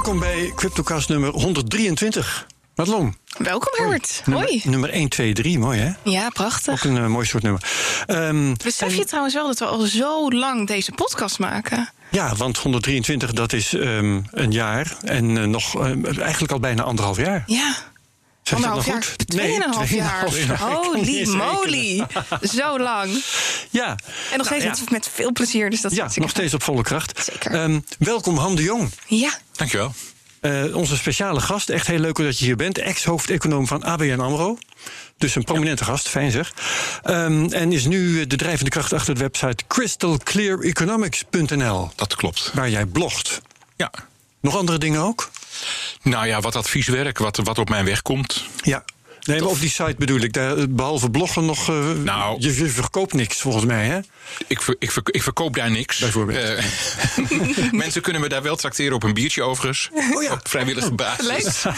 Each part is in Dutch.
Welkom bij CryptoCast nummer 123. Madelon. Welkom Herbert. Nummer, Hoi. nummer 1, 2, 3, mooi hè? Ja, prachtig. Ook een eh, mooi soort nummer. Ehm, Besef en- je trouwens wel dat we al zo lang deze podcast maken? Ja, want 123 dat is ehm, een jaar. En eh, nog eh, eigenlijk al bijna anderhalf jaar. Ja. Zeg Anderhalf nog jaar. goed? Tweeënhalf jaar. Holy moly. Zo lang. Ja, En nog steeds Nou, ja. met, veel plezier. Dus dat is ja nog steeds op volle kracht. Zeker. Ehm, welkom Han de Jong. Ja. Dankjewel. Eh, onze speciale gast, echt heel leuk dat je hier bent. Ex-hoofdeconoom van ABN AMRO. Dus een prominente gast, fijn zeg. Ehm, en is nu de drijvende kracht achter de website crystalcleareconomics.nl. Dat klopt. Waar jij blogt. Ja. Nog andere dingen ook? Nou ja, wat advieswerk, wat, wat op mijn weg komt. Ja. Nee, maar op die site bedoel ik, daar, behalve bloggen nog... eh, Nou. je, je verkoopt niks volgens mij, hè? Ik, ver- ik, ver- ik verkoop daar niks. Bijvoorbeeld. Eh, mensen kunnen me daar wel tracteren op een biertje overigens. Oh ja. Op vrijwillige basis.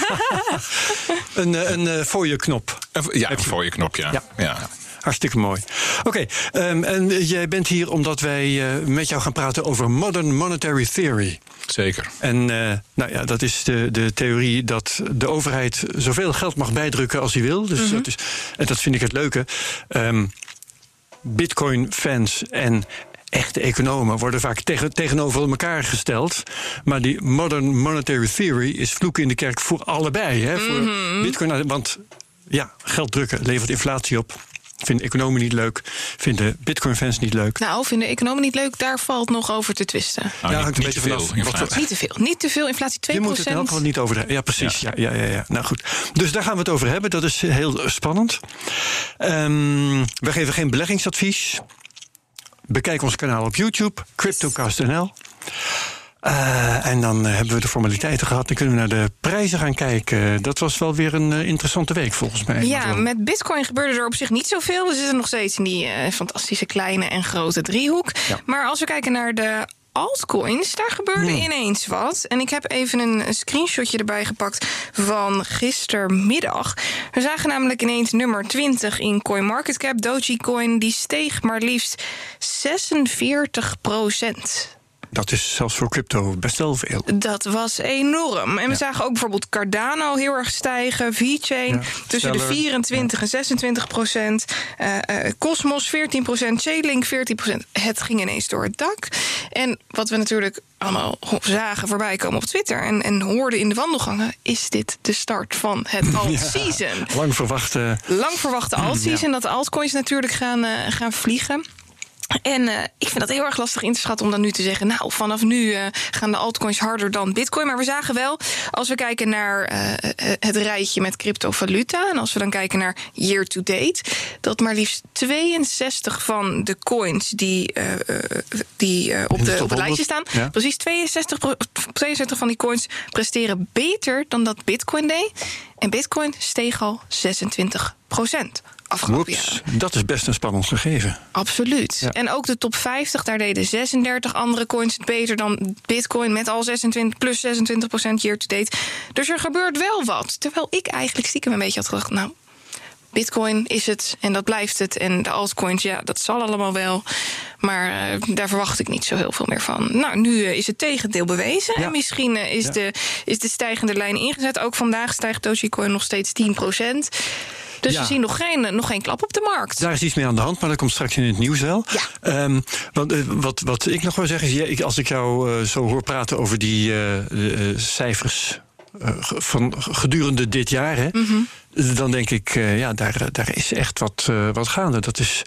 Een, eh, een voor je knop. Ja, een voor je knop, ja. Ja. ja. Hartstikke mooi. Oké, ehm, en jij bent hier omdat wij eh, met jou gaan praten over modern monetary theory. Zeker. En eh, nou ja, dat is de, de theorie dat de overheid zoveel geld mag bijdrukken als hij wil. Dus dat is, en dat vind ik het leuke. Ehm, Bitcoin-fans en echte economen worden vaak tegen, tegenover elkaar gesteld. Maar die modern monetary theory is vloek in de kerk voor allebei. Hè? Voor Bitcoin, want ja, geld drukken levert inflatie op. Vinden economen niet leuk, vinden Bitcoin-fans niet leuk. Nou, vinden economen niet leuk? Daar valt nog over te twisten. Nou, Ja, niet, hangt een niet beetje te veel vanaf. Niet te veel. Niet te veel. Inflatie 2%. Je moet het in elk geval niet over de. Ja, precies. Ja. Ja, ja, ja, Nou goed. Dus daar gaan we het over hebben. Dat is heel spannend. Ehm, we geven geen beleggingsadvies. Bekijk ons kanaal op YouTube, CryptoCast.nl. Eh, en dan eh, hebben we de formaliteiten gehad. Dan kunnen we naar de prijzen gaan kijken. Dat was wel weer een eh, interessante week volgens mij. Ja, met Bitcoin gebeurde er op zich niet zoveel. We zitten nog steeds in die fantastische kleine en grote driehoek. Ja. Maar als we kijken naar de altcoins, daar gebeurde ineens wat. En ik heb even een, een screenshotje erbij gepakt van gistermiddag. We zagen namelijk ineens nummer 20 in CoinMarketCap. Dogecoin, die steeg maar liefst 46 procent. Dat is zelfs voor crypto best wel veel. Dat was enorm. En we Ja. zagen ook bijvoorbeeld Cardano heel erg stijgen. VeChain Ja, tussen de Stellar. 24 en 26 procent. Eh, eh, Cosmos 14 procent. Chainlink 14 procent. Het ging ineens door het dak. En wat we natuurlijk allemaal zagen voorbij komen op Twitter... en, en hoorden in de wandelgangen... is dit de start van het alt-season. Lang verwachte. Lang verwachte alt-season. Dat de altcoins natuurlijk gaan, eh, gaan vliegen. En eh, ik vind dat heel erg lastig in te schatten om dan nu te zeggen... nou, vanaf nu eh, gaan de altcoins harder dan bitcoin. Maar we zagen wel, als we kijken naar eh, het rijtje met cryptovaluta... en als we dan kijken naar year to date... dat maar liefst 62 van de coins die, die op, de op het lijstje 100, staan... ja. precies 62, pro- 62 van die coins presteren beter dan dat bitcoin deed. En bitcoin steeg al 26 procent afgelopen jaar. Dat is best een spannend gegeven. Absoluut. Ja. En ook de top 50, daar deden 36 andere coins het beter dan Bitcoin met al 26 plus 26 procent year to date. Dus er gebeurt wel wat. Terwijl ik eigenlijk stiekem een beetje had gedacht, nou. Bitcoin is het en dat blijft het. En de altcoins, ja, dat zal allemaal wel. Maar eh, daar verwacht ik niet zo heel veel meer van. Nou, nu eh, is het tegendeel bewezen. Ja. En misschien eh, is, Ja. de, is de stijgende lijn ingezet. Ook vandaag stijgt Dogecoin nog steeds 10 procent. Dus Ja. we zien nog geen, nog geen klap op de markt. Daar is iets mee aan de hand, maar dat komt straks in het nieuws wel. Ja. Ehm, want, eh, wat, wat ik nog wil zeggen is, als ik jou eh, zo hoor praten over die eh, cijfers van gedurende dit jaar, hè, Mhm. dan denk ik, ja, daar, daar is echt wat, wat gaande. Dat is,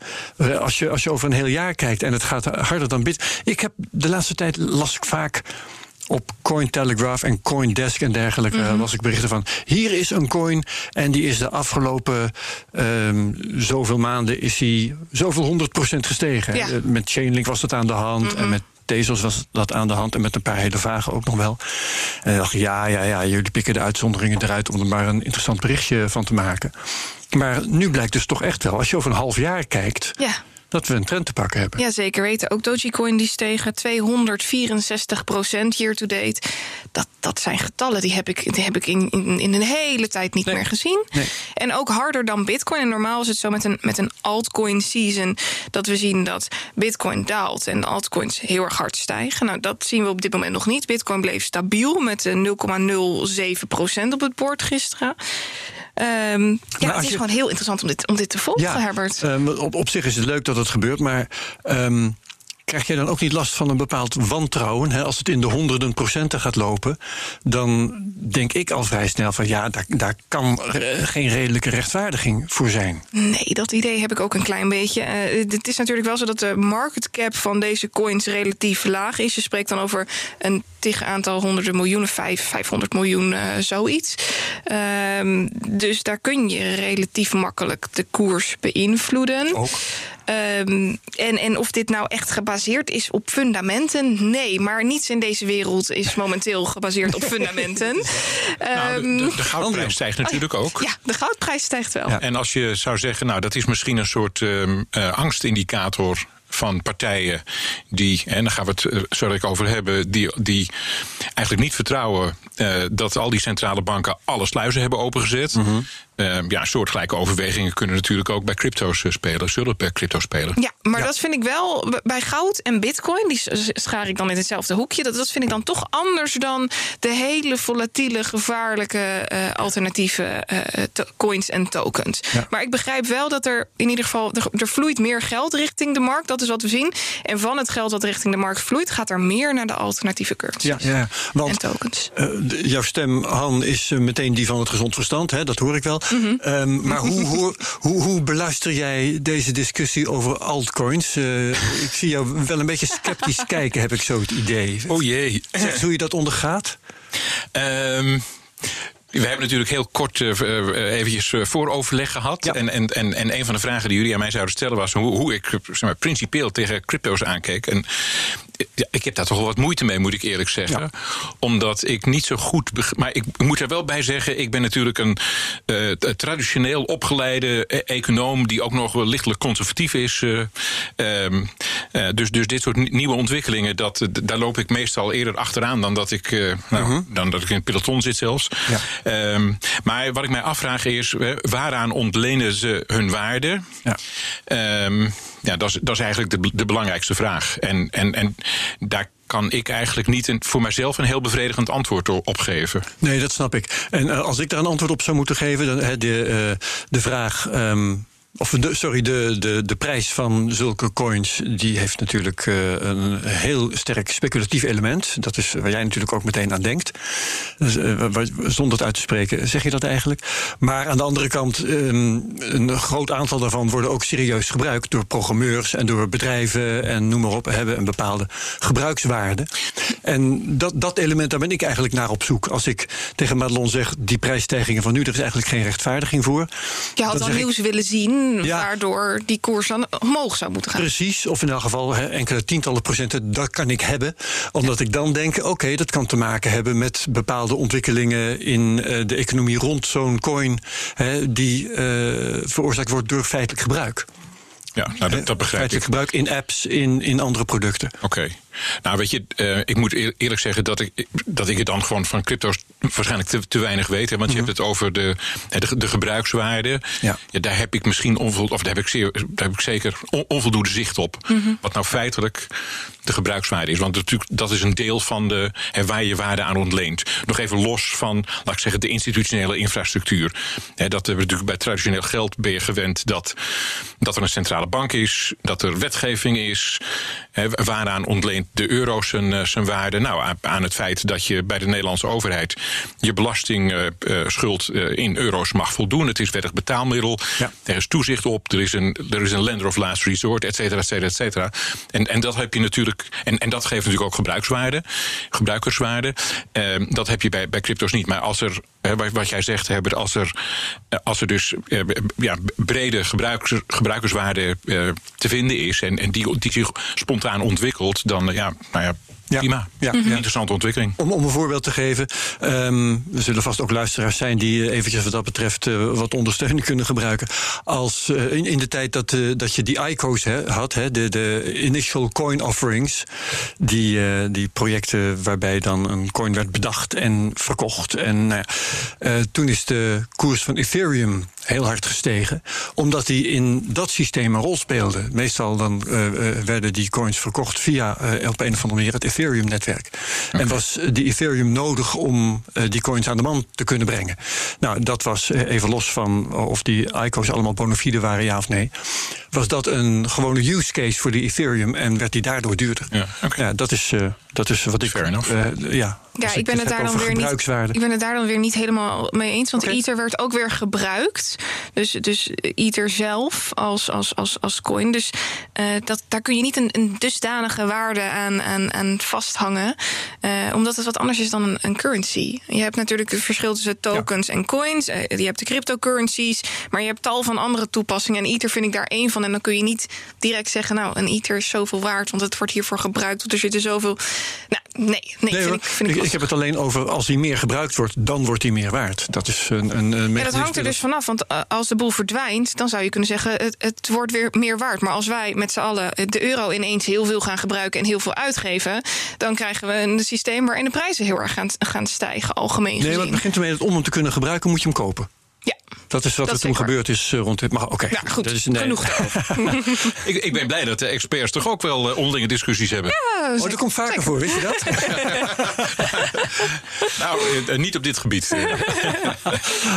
als, je, als je over een heel jaar kijkt en het gaat harder dan bit. Ik heb de laatste tijd las ik vaak op Cointelegraph en Coindesk en dergelijke Mhm. las ik berichten van... hier is een coin en die is de afgelopen ehm, zoveel maanden... is die zoveel honderd procent gestegen. Ja. Eh, Met Chainlink was dat aan de hand Mhm. en met... Tezos was dat aan de hand en met een paar hele vage ook nog wel. En ik dacht, ja, ja, ja, jullie pikken de uitzonderingen eruit om er maar een interessant berichtje van te maken. Maar nu blijkt dus toch echt wel, als je over een half jaar kijkt, Ja. Dat we een trend te pakken hebben. Ja, zeker weten. Ook Dogecoin die stegen 264 procent year to date. Dat, dat zijn getallen die heb ik, die heb ik in, in, in een hele tijd niet meer gezien. Nee. En ook harder dan Bitcoin. En normaal is het zo met een, met een altcoin season dat we zien dat Bitcoin daalt en altcoins heel erg hard stijgen. Nou, dat zien we op dit moment nog niet. Bitcoin bleef stabiel met eh, 0,07 procent op het bord gisteren. Ehm, ja, het is je- gewoon heel interessant om dit, om dit te volgen, Herbert. ehm, op, op zich is het leuk dat het gebeurt, maar ehm, krijg jij dan ook niet last van een bepaald wantrouwen? Hè? Als het in de honderden procenten gaat lopen, dan denk ik al vrij snel van ja, daar, daar kan eh, geen redelijke rechtvaardiging voor zijn. Nee, dat idee heb ik ook een klein beetje. Eh, het is natuurlijk wel zo dat de market cap van deze coins relatief laag is. Je spreekt dan over een tig aantal honderden miljoenen, vijf, 500 miljoen, eh, zoiets. Ehm, dus daar kun je relatief makkelijk de koers beïnvloeden. Ook. Ehm, en, en of dit nou echt gebaseerd is op fundamenten? Nee, maar niets in deze wereld is momenteel gebaseerd op fundamenten. Nou, de, Ehm, de, de goudprijs stijgt natuurlijk ook. ja, de goudprijs stijgt wel. Ja. En als je zou zeggen, nou, dat is misschien een soort ehm, eh, angstindicator van partijen die, en daar gaan we het eh, zo ik over hebben, die, die eigenlijk niet vertrouwen eh, dat al die centrale banken alle sluizen hebben opengezet. Ehm, ja, soortgelijke overwegingen kunnen natuurlijk ook bij crypto's eh, spelen, zullen bij crypto spelen. Ja, maar dat vind ik wel bij goud en bitcoin, die schaar ik dan in hetzelfde hoekje. Dat, dat vind ik dan toch anders dan de hele volatiele, gevaarlijke alternatieve coins en tokens. Ja. Maar ik begrijp wel dat er in ieder geval, er, er vloeit meer geld richting de markt. Dat is wat we zien. En van het geld dat richting de markt vloeit, gaat er meer naar de alternatieve currencies Ja, ja. en Want tokens. Jouw stem, Han, is eh, meteen die van het gezond verstand, hè? dat hoor ik wel. Ehm, maar hoe, hoe, hoe, hoe beluister jij deze discussie over altcoins? Eh, ik zie jou wel een beetje sceptisch kijken, heb ik zo het idee. Oh jee. Zeg hoe je dat ondergaat? Ehm, we hebben natuurlijk heel kort eh, eventjes vooroverleg gehad. Ja. En, en, en, en een van de vragen die jullie aan mij zouden stellen was hoe, hoe ik zeg maar, principieel tegen crypto's aankeek. En ik heb daar toch wel wat moeite mee, moet ik eerlijk zeggen. Ja. Omdat ik niet zo goed. Maar ik moet er wel bij zeggen, ik ben natuurlijk een eh, traditioneel opgeleide eh, econoom die ook nog wel lichtelijk conservatief is. eh, ehm, eh, dus, dus dit soort ni- nieuwe ontwikkelingen, dat, daar loop ik meestal eerder achteraan dan dat ik, nou, dan dat ik in het peloton zit zelfs. Ja. Ehm, maar wat ik mij afvraag is, waaraan ontlenen ze hun waarde? Ja. Ehm, ja, dat is, dat is eigenlijk de, de belangrijkste vraag. En, en, en daar kan ik eigenlijk niet voor mijzelf een heel bevredigend antwoord op geven. Nee, dat snap ik. En eh, als ik daar een antwoord op zou moeten geven, dan de, eh, de vraag. ehm, of de, sorry, de, de, de prijs van zulke coins, die heeft natuurlijk eh, een heel sterk speculatief element. Dat is waar jij natuurlijk ook meteen aan denkt. Dus, eh, zonder het uit te spreken, zeg je dat eigenlijk. Maar aan de andere kant, ehm, een groot aantal daarvan worden ook serieus gebruikt door programmeurs en door bedrijven en noem maar op, hebben een bepaalde gebruikswaarde. En dat, dat element, daar ben ik eigenlijk naar op zoek. Als ik tegen Madelon zeg, die prijsstijgingen van nu, er is eigenlijk geen rechtvaardiging voor. Je had dan ik- nieuws willen zien, Ja. waardoor die koers dan omhoog zou moeten gaan. Precies, of in elk geval enkele tientallen procenten, dat kan ik hebben. Omdat ik dan denk, oké, dat kan te maken hebben met bepaalde ontwikkelingen in eh, de economie rond zo'n coin, die eh, veroorzaakt wordt door feitelijk gebruik. Ja, nou, dat, dat begrijp ik. gebruik in apps, in, in andere producten. Oké. Nou, weet je, eh, ik moet eer- eerlijk zeggen dat ik, dat ik het dan gewoon van crypto's waarschijnlijk te, te weinig weet. Hè, want je hebt het over de, de, de gebruikswaarde. Ja. daar heb ik misschien onvoldoende, of daar heb ik, zeer, daar heb ik zeker on- onvoldoende zicht op. Wat nou feitelijk de gebruikswaarde is. Want natuurlijk, dat is een deel van de, hè, waar je waarde aan ontleent. Nog even los van, laat ik zeggen, de institutionele infrastructuur. Hè, dat er natuurlijk bij traditioneel geld ben je gewend dat, dat er een centrale bank is, dat er wetgeving is. Hè, waaraan ontleent de euro zijn, eh, zijn waarde? Nou, aan, het feit dat je bij de Nederlandse overheid je belastingschuld in euro's mag voldoen. Het is wettig betaalmiddel. Ja. Er is toezicht op. Er is een, er is een lender of last resort, et cetera, et cetera, et cetera. En, en dat heb je natuurlijk. En, en dat geeft natuurlijk ook gebruikswaarde, gebruikerswaarde. Ehm, dat heb je bij, bij crypto's niet. Maar als er, wat- wat jij zegt, Herbert, als er, eh, als er dus eh, ja, brede gebruikers, gebruikerswaarde eh, te vinden is. En, die, die zich spontaan ontwikkelt, dan, eh, ja, nou ja, Ja. Prima. Ja. Interessante ontwikkeling. Om, om een voorbeeld te geven. Um, er zullen vast ook luisteraars zijn die eventjes wat dat betreft uh, wat ondersteuning kunnen gebruiken. Als uh, in, in, de tijd dat, uh, dat je die ICO's had, de, de initial coin offerings. Die, die projecten waarbij dan een coin werd bedacht en verkocht. En nou toen is de koers van Ethereum heel hard gestegen. Omdat die in dat systeem een rol speelde. Meestal dan werden die coins verkocht via op een of andere manier het Ethereum-netwerk. En was eh, die Ethereum nodig om uh, die coins aan de man te kunnen brengen? Nou, dat was eh, even los van of die ICO's allemaal bona fide waren, ja of nee. Was dat een gewone use case voor die Ethereum en werd die daardoor duurder? Ja, okay. ja dat, is, dat is wat ik. Fair uh, ja, ja, ik ben, het daar dan weer niet, ik ben het daar dan weer niet helemaal mee eens. Want okay. Ether werd ook weer gebruikt. Dus, dus Ether zelf als, als, als, als coin. Dus uh, dat, daar kun je niet een, een dusdanige waarde aan, aan, aan vasthangen. Uh, omdat het wat anders is dan een, een, currency. Je hebt natuurlijk het verschil tussen tokens ja. en coins. Uh, je hebt de cryptocurrencies. Maar je hebt tal van andere toepassingen. En Ether vind ik daar één van. En dan kun je niet direct zeggen... nou, een Ether is zoveel waard, want het wordt hiervoor gebruikt. Want er zitten zoveel... Nou, nee, nee, nee vind, ik, vind ik, ik, heb het alleen over als die meer gebruikt wordt... dan wordt die meer waard. Dat is een, een, een Ja, dat hangt er dus vanaf. Want uh, als de boel verdwijnt, dan zou je kunnen zeggen... Het, het wordt weer meer waard. Maar als wij met z'n allen de euro ineens heel veel gaan gebruiken... en heel veel uitgeven... dan krijgen we een systeem waarin de prijzen heel erg gaan, gaan stijgen, algemeen nee, gezien. Nee, maar het begint ermee dat om hem te kunnen gebruiken... moet je hem kopen. Ja. Dat is wat er toen gebeurd is uh, rond dit. Maar oké, okay, ja, goed. Dat is, nee. Genoeg ik, ik, ben blij dat de experts toch ook wel uh, onderlinge discussies hebben. Ja, oh, dat komt vaker zeker. voor, weet je dat? nou, uh, niet op dit gebied.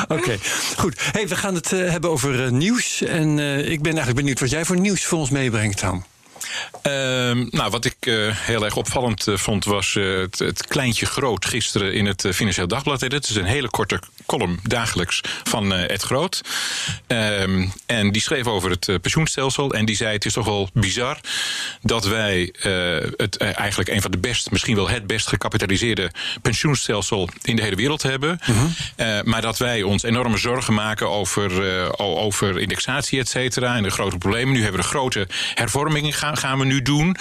oké, okay. goed. Hey, we gaan het hebben over nieuws. En ik ben eigenlijk benieuwd wat jij voor nieuws voor ons meebrengt, Han. Uh, nou, wat ik uh, heel erg opvallend uh, vond was uh, het, het, kleintje groot gisteren in het Financieel Dagblad. Het is een hele korte column dagelijks van Ed Groot. Um, en die schreef over het pensioenstelsel. En die zei: Het is toch wel bizar dat wij het eigenlijk een van de best, misschien wel het best gecapitaliseerde pensioenstelsel in de hele wereld hebben. -huh. maar dat wij ons enorme zorgen maken over, over indexatie, et cetera. En de grote problemen. Nu hebben we de grote hervormingen gaan gaan we nu doen.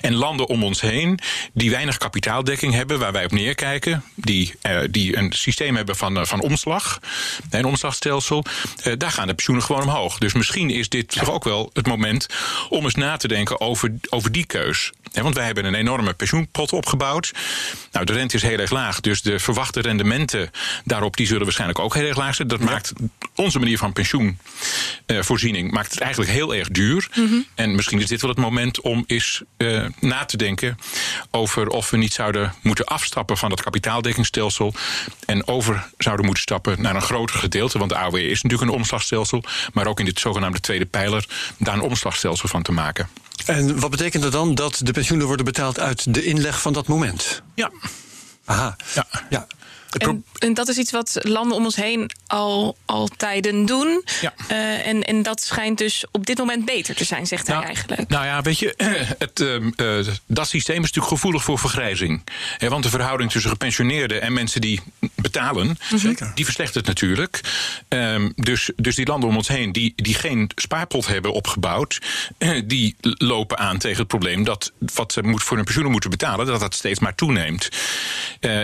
En landen om ons heen die weinig kapitaaldekking hebben, waar wij op neerkijken, die, uh, die een systeem hebben van, uh, van omslag, een omslagstelsel, uh, daar gaan de pensioenen gewoon omhoog. Dus misschien is dit toch ook wel het moment om eens na te denken over, over die keus. want wij hebben een enorme pensioenpot opgebouwd. Nou, de rente is heel erg laag, dus de verwachte rendementen daarop die zullen waarschijnlijk ook heel erg laag zijn. Dat ja. maakt onze manier van pensioenvoorziening maakt het eigenlijk heel erg duur. Mm -hmm. En misschien is dit wel het moment om eens uh, na te denken over of we niet zouden moeten afstappen van dat kapitaaldekkingsstelsel en over zouden moeten stappen naar een groter gedeelte. Want de AOW is natuurlijk een omslagstelsel, maar ook in dit zogenaamde tweede pijler daar een omslagstelsel van te maken. En wat betekent dat dan? Dat de pensioenen worden betaald uit de inleg van dat moment? Ja. Aha. Ja. ja. En, en, dat is iets wat landen om ons heen al, al tijden doen. Ja. Uh, en, en dat schijnt dus op dit moment beter te zijn, zegt nou, hij eigenlijk. Nou ja, weet je, het, uh, dat systeem is natuurlijk gevoelig voor vergrijzing. He, want de verhouding tussen gepensioneerden en mensen die betalen, Zeker. die verslechtert natuurlijk. Um, dus, dus die landen om ons heen die, die geen spaarpot hebben opgebouwd, die lopen aan tegen het probleem dat wat ze voor hun pensioenen moeten betalen, dat dat steeds maar toeneemt.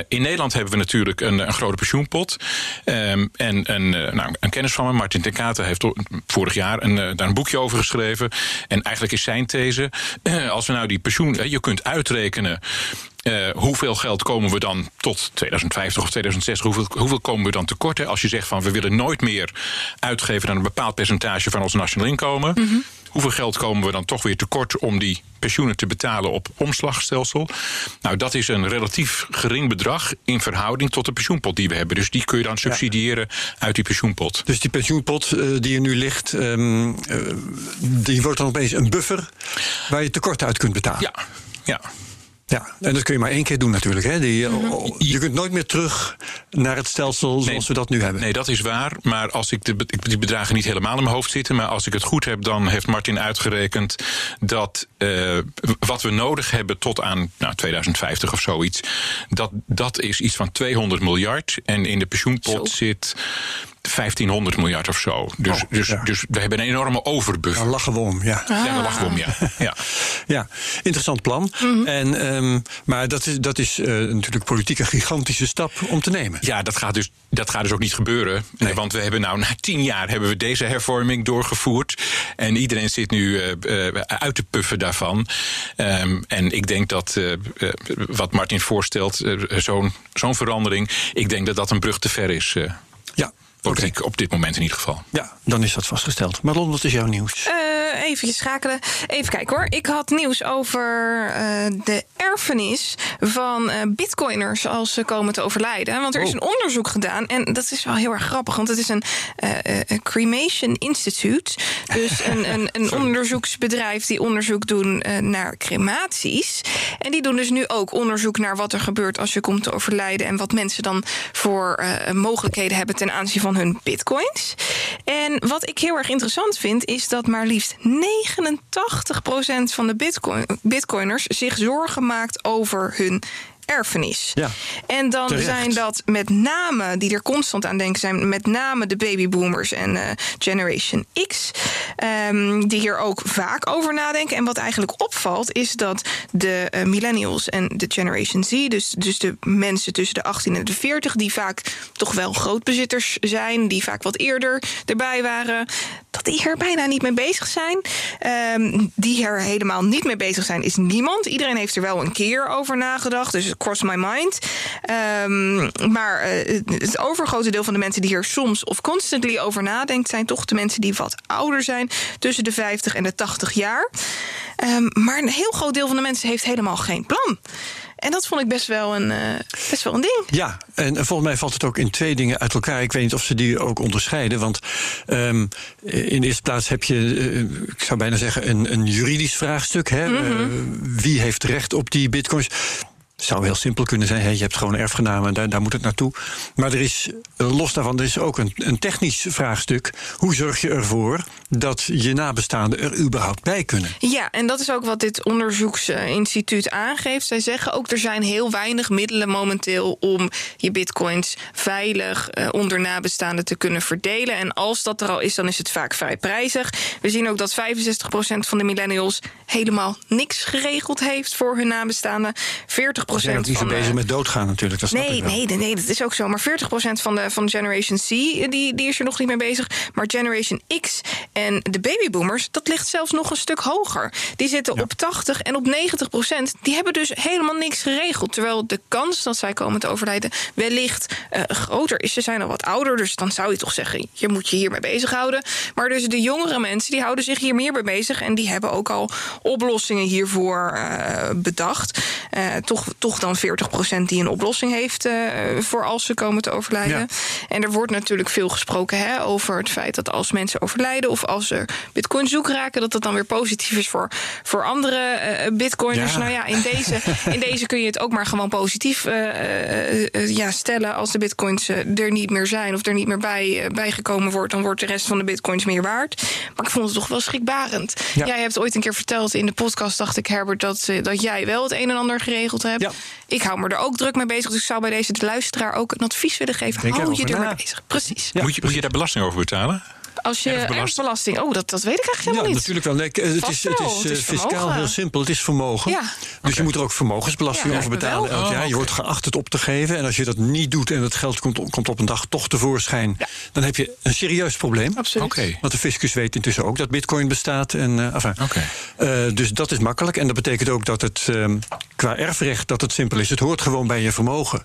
in Nederland hebben we natuurlijk een, een grote pensioenpot. Um, en een, nou, een kennis van me, Martin ten Katen, heeft vorig jaar een, daar een boekje over geschreven. En eigenlijk is zijn these: als we nou die pensioen, je kunt uitrekenen. Hoeveel geld komen we dan tot 2050 of 2060? Hoeveel, hoeveel komen we dan tekort? Hè? Als je zegt van we willen nooit meer uitgeven dan een bepaald percentage van ons nationaal inkomen. -hmm. Hoeveel geld komen we dan toch weer tekort om die pensioenen te betalen op omslagstelsel? Nou, dat is een relatief gering bedrag in verhouding tot de pensioenpot die we hebben. Dus die kun je dan subsidiëren ja. uit die pensioenpot. Dus die pensioenpot uh, die er nu ligt, um, uh, die wordt dan opeens een buffer waar je tekort uit kunt betalen. Ja, ja. Ja, en dat kun je maar één keer doen natuurlijk. Hè? Die, je kunt nooit meer terug naar het stelsel zoals nee, we dat nu hebben. Nee, dat is waar. Maar als ik de, die bedragen niet helemaal in mijn hoofd zitten... maar als ik het goed heb, dan heeft Martin uitgerekend... dat uh, wat we nodig hebben tot aan nou, 2050 of zoiets... Dat, dat is iets van 200 miljard. En in de pensioenpot Zo. zit 1500 miljard of zo. Dus, Oh, dus, ja. dus we hebben een enorme overbuffer. Daar lachen we om, ja. Ja, daar lachen we om, ja. ja. Ja, interessant plan. en, ehm, maar dat is, dat is eh, natuurlijk politiek een gigantische stap om te nemen. Ja, dat gaat, dus, dat gaat dus ook niet gebeuren. Nee. Want we hebben nou na tien jaar hebben we deze hervorming doorgevoerd. En iedereen zit nu eh, eh, uit te puffen daarvan. Ehm, en ik denk dat wat Martin voorstelt, zo'n zo'n verandering, ik denk dat dat een brug te ver is. eh, Ja, politiek, op dit moment in ieder geval. ja, dan is dat vastgesteld. Marlon, wat is jouw nieuws? Eh, even schakelen. Even kijken hoor. Ik had nieuws over eh, de erfenis van eh, bitcoiners als ze komen te overlijden. Want er is Oh. een onderzoek gedaan. En dat is wel heel erg grappig. Want het is een eh, Cremation Institute. Dus een, een, een onderzoeksbedrijf die onderzoek doen naar crematies. En die doen dus nu ook onderzoek naar wat er gebeurt als je komt te overlijden. En wat mensen dan voor mogelijkheden hebben ten aanzien van hun bitcoins. En wat ik heel erg interessant vind, is dat maar liefst 89% van de bitcoin, bitcoiners zich zorgen maakt over hun erfenis. Ja, en dan terecht. zijn dat met name, die er constant aan denken zijn, met name de babyboomers en eh, Generation X, ehm, die hier ook vaak over nadenken. En wat eigenlijk opvalt, is dat de eh, millennials en de Generation Z, dus, dus de mensen tussen de 18 en de 40, die vaak toch wel grootbezitters zijn, die vaak wat eerder erbij waren, dat die er bijna niet mee bezig zijn. Ehm, die er helemaal niet mee bezig zijn, is niemand. Iedereen heeft er wel een keer over nagedacht, dus it crossed my mind. Ehm, maar eh, het overgrote deel van de mensen die hier soms of constantly over nadenkt, zijn toch de mensen die wat ouder zijn, tussen de 50 en de 80 jaar. Ehm, maar een heel groot deel van de mensen heeft helemaal geen plan. En dat vond ik best wel een, eh, best wel een ding. Ja, en volgens mij valt het ook in twee dingen uit elkaar. Ik weet niet of ze die ook onderscheiden. Want ehm, in de eerste plaats heb je, eh, ik zou bijna zeggen, een, een juridisch vraagstuk. Hè? Eh, wie heeft recht op die bitcoins? Zou heel simpel kunnen zijn. Je hebt gewoon erfgenamen, daar, daar moet het naartoe. Maar er is, eh, los daarvan, er is ook een, een technisch vraagstuk. Hoe zorg je ervoor dat je nabestaanden er überhaupt bij kunnen? Ja, en dat is ook wat dit onderzoeksinstituut aangeeft. Zij zeggen ook er zijn heel weinig middelen momenteel om je bitcoins veilig eh, onder nabestaanden te kunnen verdelen. En als dat er al is, dan is het vaak vrij prijzig. We zien ook dat 65% van de millennials helemaal niks geregeld heeft voor hun nabestaanden. 40% Ze zijn ook niet van, eh, bezig met doodgaan natuurlijk. Dat Nee, nee, nee, nee, dat is ook zo. Maar 40% van de, van Generation C die, die is er nog niet mee bezig. Maar Generation X en de babyboomers, dat ligt zelfs nog een stuk hoger. Die zitten op 80 en op 90%. Die hebben dus helemaal niks geregeld. Terwijl de kans dat zij komen te overlijden wellicht eh, groter is. Ze zijn al wat ouder, dus dan zou je toch zeggen... je moet je hiermee bezighouden. Maar dus de jongere mensen, die houden zich hier meer mee bezig... en die hebben ook al oplossingen hiervoor eh, bedacht. Eh, toch, toch dan 40% die een oplossing heeft... voor als ze komen te overlijden. Ja. En er wordt natuurlijk veel gesproken hè, over het feit dat als mensen overlijden... of als ze bitcoin zoek raken, dat dat dan weer positief is voor, voor andere eh, bitcoiners. Ja. Nou ja, in deze, in deze kun je het ook maar gewoon positief eh, ja, stellen. Als de bitcoins er niet meer zijn of er niet meer bij, bijgekomen wordt... dan wordt de rest van de bitcoins meer waard. Maar ik vond het toch wel schrikbarend. Ja. Jij hebt ooit een keer verteld in de podcast, dacht ik, Herbert... dat, dat jij wel het een en ander geregeld hebt. Ja. Ik hou me er ook druk mee bezig. Dus ik zou bij deze de luisteraar ook een advies willen geven. Denk Hou je er mee bezig. Precies. Ja, moet, je, moet je daar belasting over betalen? Als je Erfbelasting. Oh, dat, dat weet ik eigenlijk Ja, helemaal niet. natuurlijk wel. Nee, het is, het is, het is eh, fiscaal vermogen. heel simpel. Het is vermogen. Ja. Dus je moet er ook vermogensbelasting Ja, over betalen elk jaar. Oh, Je wordt geacht het op te geven. En als je dat niet doet en het geld komt, komt op een dag toch tevoorschijn... Ja. dan heb je een serieus probleem. Absoluut. Oké. Want de fiscus weet intussen ook dat bitcoin bestaat. En, eh, enfin, Oké. eh, dus dat is makkelijk. En dat betekent ook dat het ehm, qua erfrecht dat het simpel is. Het hoort gewoon bij je vermogen.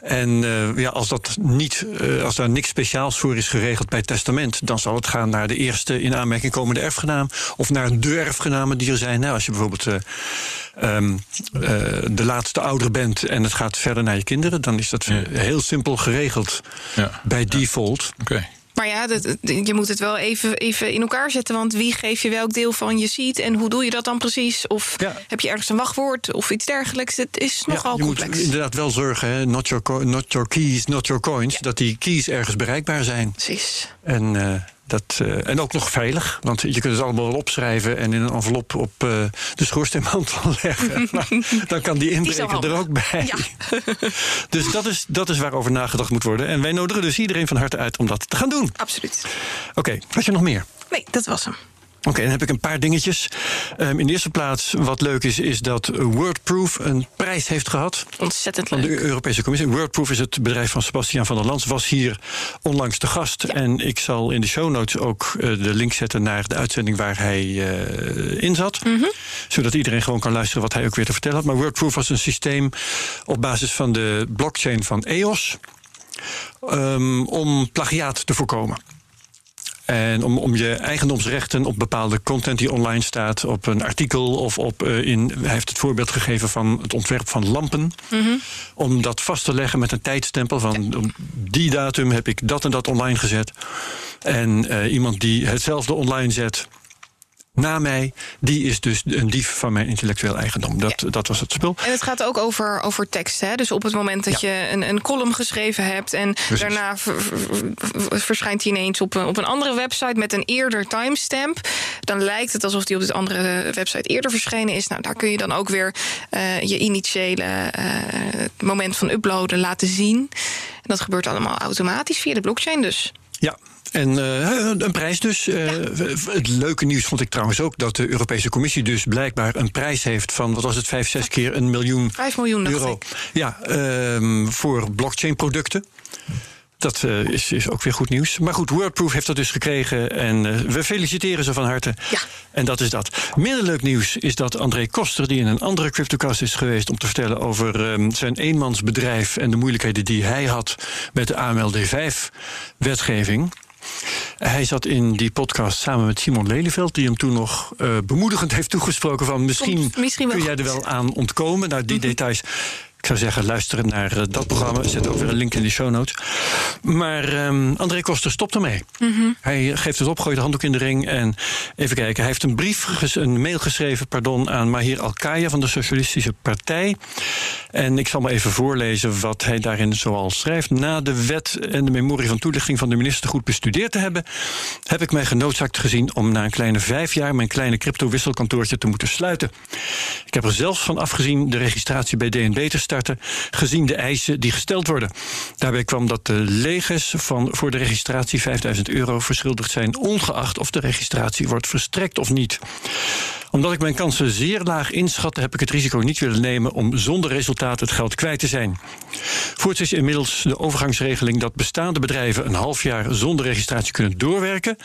En eh, ja, als, dat niet, eh, als daar niks speciaals voor is geregeld bij het testament... dan zal het gaan naar de eerste in aanmerking komende erfgenaam... of naar de erfgenamen die er zijn. Nou, als je bijvoorbeeld eh, ehm, eh, de laatste ouder bent... en het gaat verder naar je kinderen... dan is dat Ja. heel simpel geregeld Ja. bij default. Oké. Maar ja, dat, je moet het wel even, even in elkaar zetten. Want wie geeft je welk deel van je seat? En hoe doe je dat dan precies? Of Ja. heb je ergens een wachtwoord of iets dergelijks? Het is nogal je complex. moet inderdaad wel zorgen, hè, not, your not your keys, not your coins... dat die keys ergens bereikbaar zijn. Precies. En eh, Dat, uh, en ook nog veilig, want je kunt het allemaal wel opschrijven en in een envelop op uh, de schoorsteenmantel leggen. nou, dan kan die inbreker er ook bij. Ja. dus dat is, dat is waarover nagedacht moet worden. En wij nodigen dus iedereen van harte uit om dat te gaan doen. Absoluut. Oké, okay, had je nog meer? Nee, dat was hem. Oké, dan heb ik een paar dingetjes. Um, in de eerste plaats, wat leuk is, is dat Wordproof een prijs heeft gehad. Ontzettend leuk. Van de Europese Commissie. Wordproof is het bedrijf van Sebastian van der Lans. Was hier onlangs de gast. Ja. En ik zal in de show notes ook uh, de link zetten naar de uitzending waar hij uh, in zat. Mm -hmm. Zodat iedereen gewoon kan luisteren wat hij ook weer te vertellen had. Maar Wordproof was een systeem op basis van de blockchain van EOS. Um, om plagiaat te voorkomen. En om, om je eigendomsrechten op bepaalde content die online staat, op een artikel of op uh, in. Hij heeft het voorbeeld gegeven van het ontwerp van lampen. Mm -hmm. Om dat vast te leggen met een tijdstempel van op die datum heb ik dat en dat online gezet. En uh, iemand die hetzelfde online zet na mij, die is dus een dief van mijn intellectueel eigendom. Dat, ja. dat was het spul. En het gaat ook over, over tekst. Hè? Dus op het moment dat ja. je een, een column geschreven hebt en Precies. daarna verschijnt die ineens op een, op een andere website met een eerder timestamp, dan lijkt het alsof die op dit andere website eerder verschenen is. Nou, daar kun je dan ook weer uh, je initiële uh, moment van uploaden laten zien. En dat gebeurt allemaal automatisch via de blockchain dus. Ja, en uh, een prijs dus. Ja. Het leuke nieuws vond ik trouwens ook dat de Europese Commissie dus blijkbaar een prijs heeft van, wat was het, vijf, zes keer een miljoen, vijf miljoen euro. Ja, um, voor blockchain producten. Dat uh, is, is ook weer goed nieuws. Maar goed, Wordproof heeft dat dus gekregen. En uh, we feliciteren ze van harte. Ja. En dat is dat. Minder leuk nieuws is dat André Koster, die in een andere CryptoCast is geweest om te vertellen over um, zijn eenmansbedrijf en de moeilijkheden die hij had met de AMLD5-wetgeving. Hij zat in die podcast samen met Simon Lelyveld, die hem toen nog uh, bemoedigend heeft toegesproken van misschien, misschien kun jij er wel aan ontkomen. Nou, die mm -hmm. details. Ik zou zeggen, luisteren naar uh, dat programma. Zet ook weer een link in de show notes. Maar um, André Koster stopt ermee. Mm -hmm. Hij geeft het op, gooit de handdoek in de ring. En even kijken, hij heeft een brief, een mail geschreven pardon, aan Mahir Al-Kaya van de Socialistische Partij. En ik zal maar even voorlezen wat hij daarin zoal schrijft. Na de wet en de memorie van toelichting van de minister goed bestudeerd te hebben, heb ik mij genoodzaakt gezien om na een kleine vijf jaar mijn kleine crypto-wisselkantoortje te moeten sluiten. Ik heb er zelfs van afgezien de registratie bij DNB te gezien de eisen die gesteld worden. Daarbij kwam dat de leges van voor de registratie 5000 euro verschuldigd zijn, ongeacht of de registratie wordt verstrekt of niet omdat ik mijn kansen zeer laag inschatte, heb ik het risico niet willen nemen om zonder resultaat het geld kwijt te zijn. Voorts is inmiddels de overgangsregeling dat bestaande bedrijven een half jaar zonder registratie kunnen doorwerken,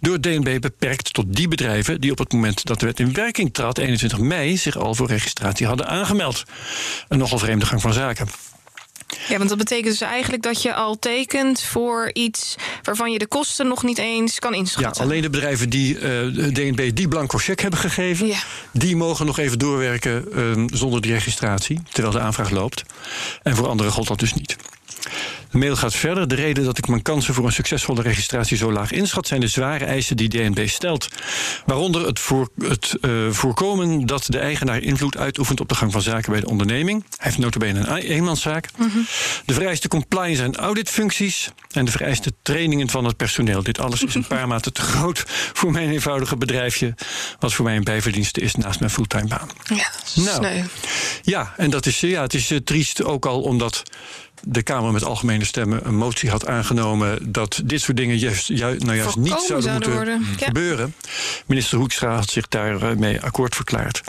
door DNB beperkt tot die bedrijven die op het moment dat de wet in werking trad, 21 mei, zich al voor registratie hadden aangemeld. Een nogal vreemde gang van zaken. Ja, want dat betekent dus eigenlijk dat je al tekent voor iets waarvan je de kosten nog niet eens kan inschatten. Ja, alleen de bedrijven die uh, de DNB die blanco cheque hebben gegeven, ja. die mogen nog even doorwerken uh, zonder die registratie, terwijl de aanvraag loopt. En voor anderen gold dat dus niet. De mail gaat verder. De reden dat ik mijn kansen voor een succesvolle registratie zo laag inschat, zijn de zware eisen die DNB stelt. Waaronder het, voor, het uh, voorkomen dat de eigenaar invloed uitoefent op de gang van zaken bij de onderneming. Hij heeft notabene een eenmanszaak. Mm -hmm. De vereiste compliance en auditfuncties. En de vereiste trainingen van het personeel. Dit alles is een paar maten te groot voor mijn eenvoudige bedrijfje. Wat voor mij een bijverdienste is naast mijn fulltime baan. Ja, nou, sneu. Ja, en dat is, ja, het is uh, triest ook al omdat de Kamer met algemene stemmen een motie had aangenomen dat dit soort dingen juist, ju nou juist niet zouden, zouden moeten worden. gebeuren. Ja. Minister Hoekstra had zich daarmee akkoord verklaard.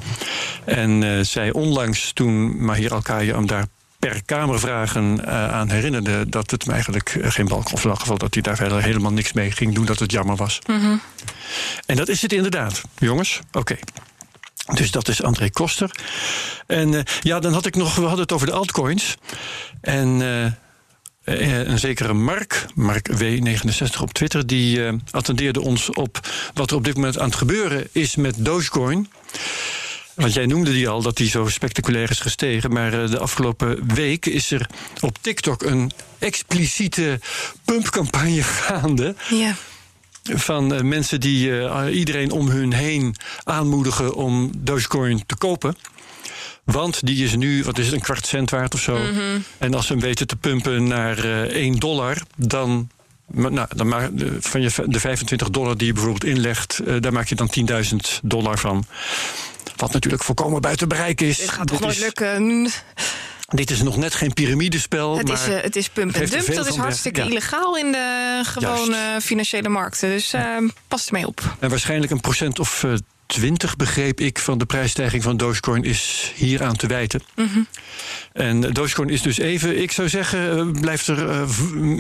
En uh, zei onlangs, toen Mahir Alkaya hem daar per Kamervragen uh, aan herinnerde dat het hem eigenlijk geen balk, of in elk geval dat hij daar verder helemaal niks mee ging doen, dat het jammer was. Mm -hmm. En dat is het inderdaad, jongens. Oké. Okay. Dus dat is André Koster. En uh, ja, dan had ik nog, we hadden het over de altcoins. En uh, een zekere Mark, Mark W69 op Twitter, die uh, attendeerde ons op wat er op dit moment aan het gebeuren is met Dogecoin. Want jij noemde die al, dat die zo spectaculair is gestegen. Maar de afgelopen week is er op TikTok een expliciete pumpcampagne gaande. Ja van uh, mensen die uh, iedereen om hun heen aanmoedigen om Dogecoin te kopen. Want die is nu, wat is het, een kwart cent waard of zo. Mm -hmm. En als ze hem weten te pumpen naar uh, 1 dollar, dan nou, dan maar van je, de 25 dollar die je bijvoorbeeld inlegt, uh, daar maak je dan 10.000 dollar van. Wat natuurlijk volkomen buiten bereik is. Dit gaat toch nooit lukken? Dit is nog net geen piramidespel. Het, maar is, uh, het is pump en dump. Dat is hartstikke illegaal in de gewone Juist. financiële markten. Dus uh, pas ermee op. En waarschijnlijk een procent of uh, 20, begreep ik, van de prijsstijging van Dogecoin is hier aan te wijten. Mm -hmm. En Dogecoin is dus even, ik zou zeggen, blijft er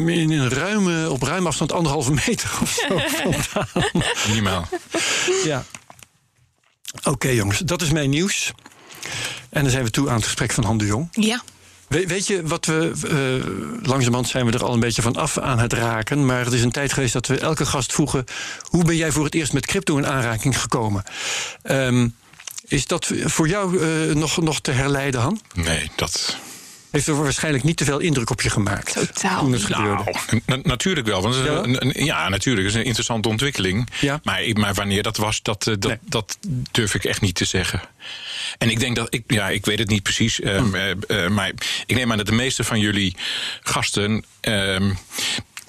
in een ruime, op ruime afstand anderhalve meter of zo vandaan. Minimaal. Ja. Oké, okay, jongens, dat is mijn nieuws. En dan zijn we toe aan het gesprek van Han de Jong. Ja. We, weet je wat we. Uh, langzamerhand zijn we er al een beetje van af aan het raken. Maar het is een tijd geweest dat we elke gast vroegen. Hoe ben jij voor het eerst met crypto in aanraking gekomen? Um, is dat voor jou uh, nog, nog te herleiden, Han? Nee, dat heeft er waarschijnlijk niet te veel indruk op je gemaakt. Totaal. Toen het gebeurde. Nou, na natuurlijk wel. Want ja? Een, een, ja, natuurlijk. Het is een interessante ontwikkeling. Ja? Maar, maar wanneer dat was, dat, dat, nee. dat durf ik echt niet te zeggen. En ik denk dat ik, ja, ik weet het niet precies. Hmm. Uh, uh, maar ik neem aan dat de meeste van jullie gasten. Uh,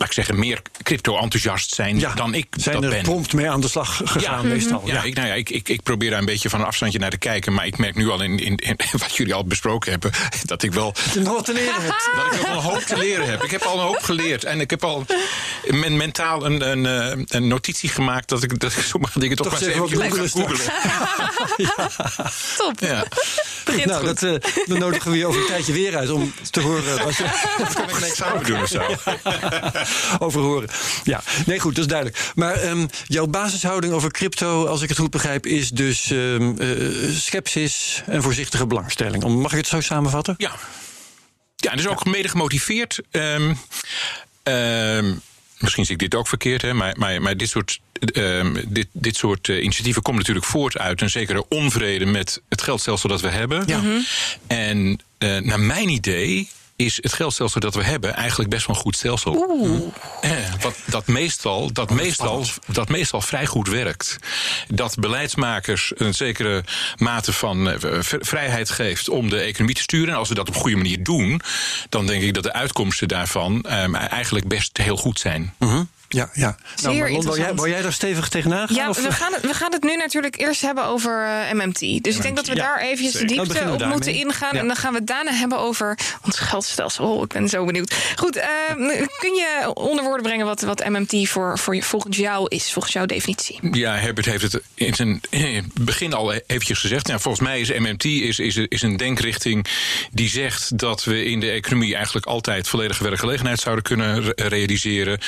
laat ik zeggen, meer crypto-enthousiast zijn ja, dan ik zijn dat er ben. prompt mee aan de slag gegaan ja, meestal. Ja, ja. Ik, nou ja ik, ik, ik, probeer daar een beetje van een afstandje naar te kijken. Maar ik merk nu al in, in, in wat jullie al besproken hebben... dat ik wel... Dat je nog wat te leren hebt. Dat ik wel een hoop te leren heb. Ik heb al een hoop geleerd. En ik heb al men, mentaal een, een, een, notitie gemaakt... dat ik, dat ik sommige dingen toch, toch maar eens even ga googelen. ja. Top. Nou, dat, uh, dan nodigen we je over een tijdje weer uit... om te horen wat je... Dat kan ik een examen doen of zo. over horen. Ja, nee, goed, dat is duidelijk. Maar um, jouw basishouding over crypto, als ik het goed begrijp, is dus um, uh, sceptisch en voorzichtige belangstelling. Mag ik het zo samenvatten? Ja. Ja, en dus ook mede gemotiveerd. Um, misschien zie ik dit ook verkeerd, hè, maar, maar, maar dit soort Um, dit, dit soort uh, initiatieven komen natuurlijk voort uit een zekere onvrede met het geldstelsel dat we hebben. Ja. En uh, naar mijn idee is het geldstelsel dat we hebben eigenlijk best wel een goed stelsel. Oeh. Eh, wat, dat, meestal, dat, meestal, dat meestal vrij goed werkt. Dat beleidsmakers een zekere mate van uh, vrijheid geeft om de economie te sturen. En als we dat op een goede manier doen, dan denk ik dat de uitkomsten daarvan um, eigenlijk best heel goed zijn. Mm-hmm. Ja, ja. Nou, Marlon, wil, jij, wil jij daar stevig tegenaan gaan? Ja, of? we gaan, het, we gaan het nu natuurlijk eerst hebben over uh, MMT. Dus MMT, ik denk dat we ja, daar eventjes de diepte op daarmee. moeten ingaan. Ja. En dan gaan we het daarna hebben over ons geldstelsel. Oh, ik ben zo benieuwd. Goed, uh, kun je onder woorden brengen wat, wat MMT voor, voor volgens jou is, volgens jouw definitie? Ja, Herbert heeft het in zijn begin al eventjes gezegd. Ja, volgens mij is MMT is, is, is een denkrichting die zegt dat we in de economie eigenlijk altijd volledige werkgelegenheid zouden kunnen re realiseren.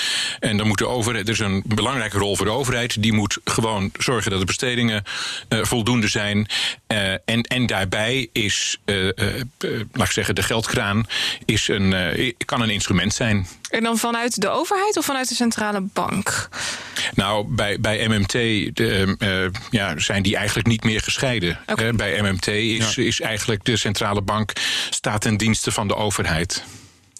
En dan moet de overheid, er is een belangrijke rol voor de overheid. Die moet gewoon zorgen dat de bestedingen uh, voldoende zijn. Uh, en, en daarbij is, uh, laat ik zeggen, de geldkraan is een, kan een instrument zijn. En dan vanuit de overheid of vanuit de centrale bank? Nou, bij, bij MMT de, ja, zijn die eigenlijk niet meer gescheiden. Okay. bij MMT is, ja. is eigenlijk de centrale bank staat ten dienste van de overheid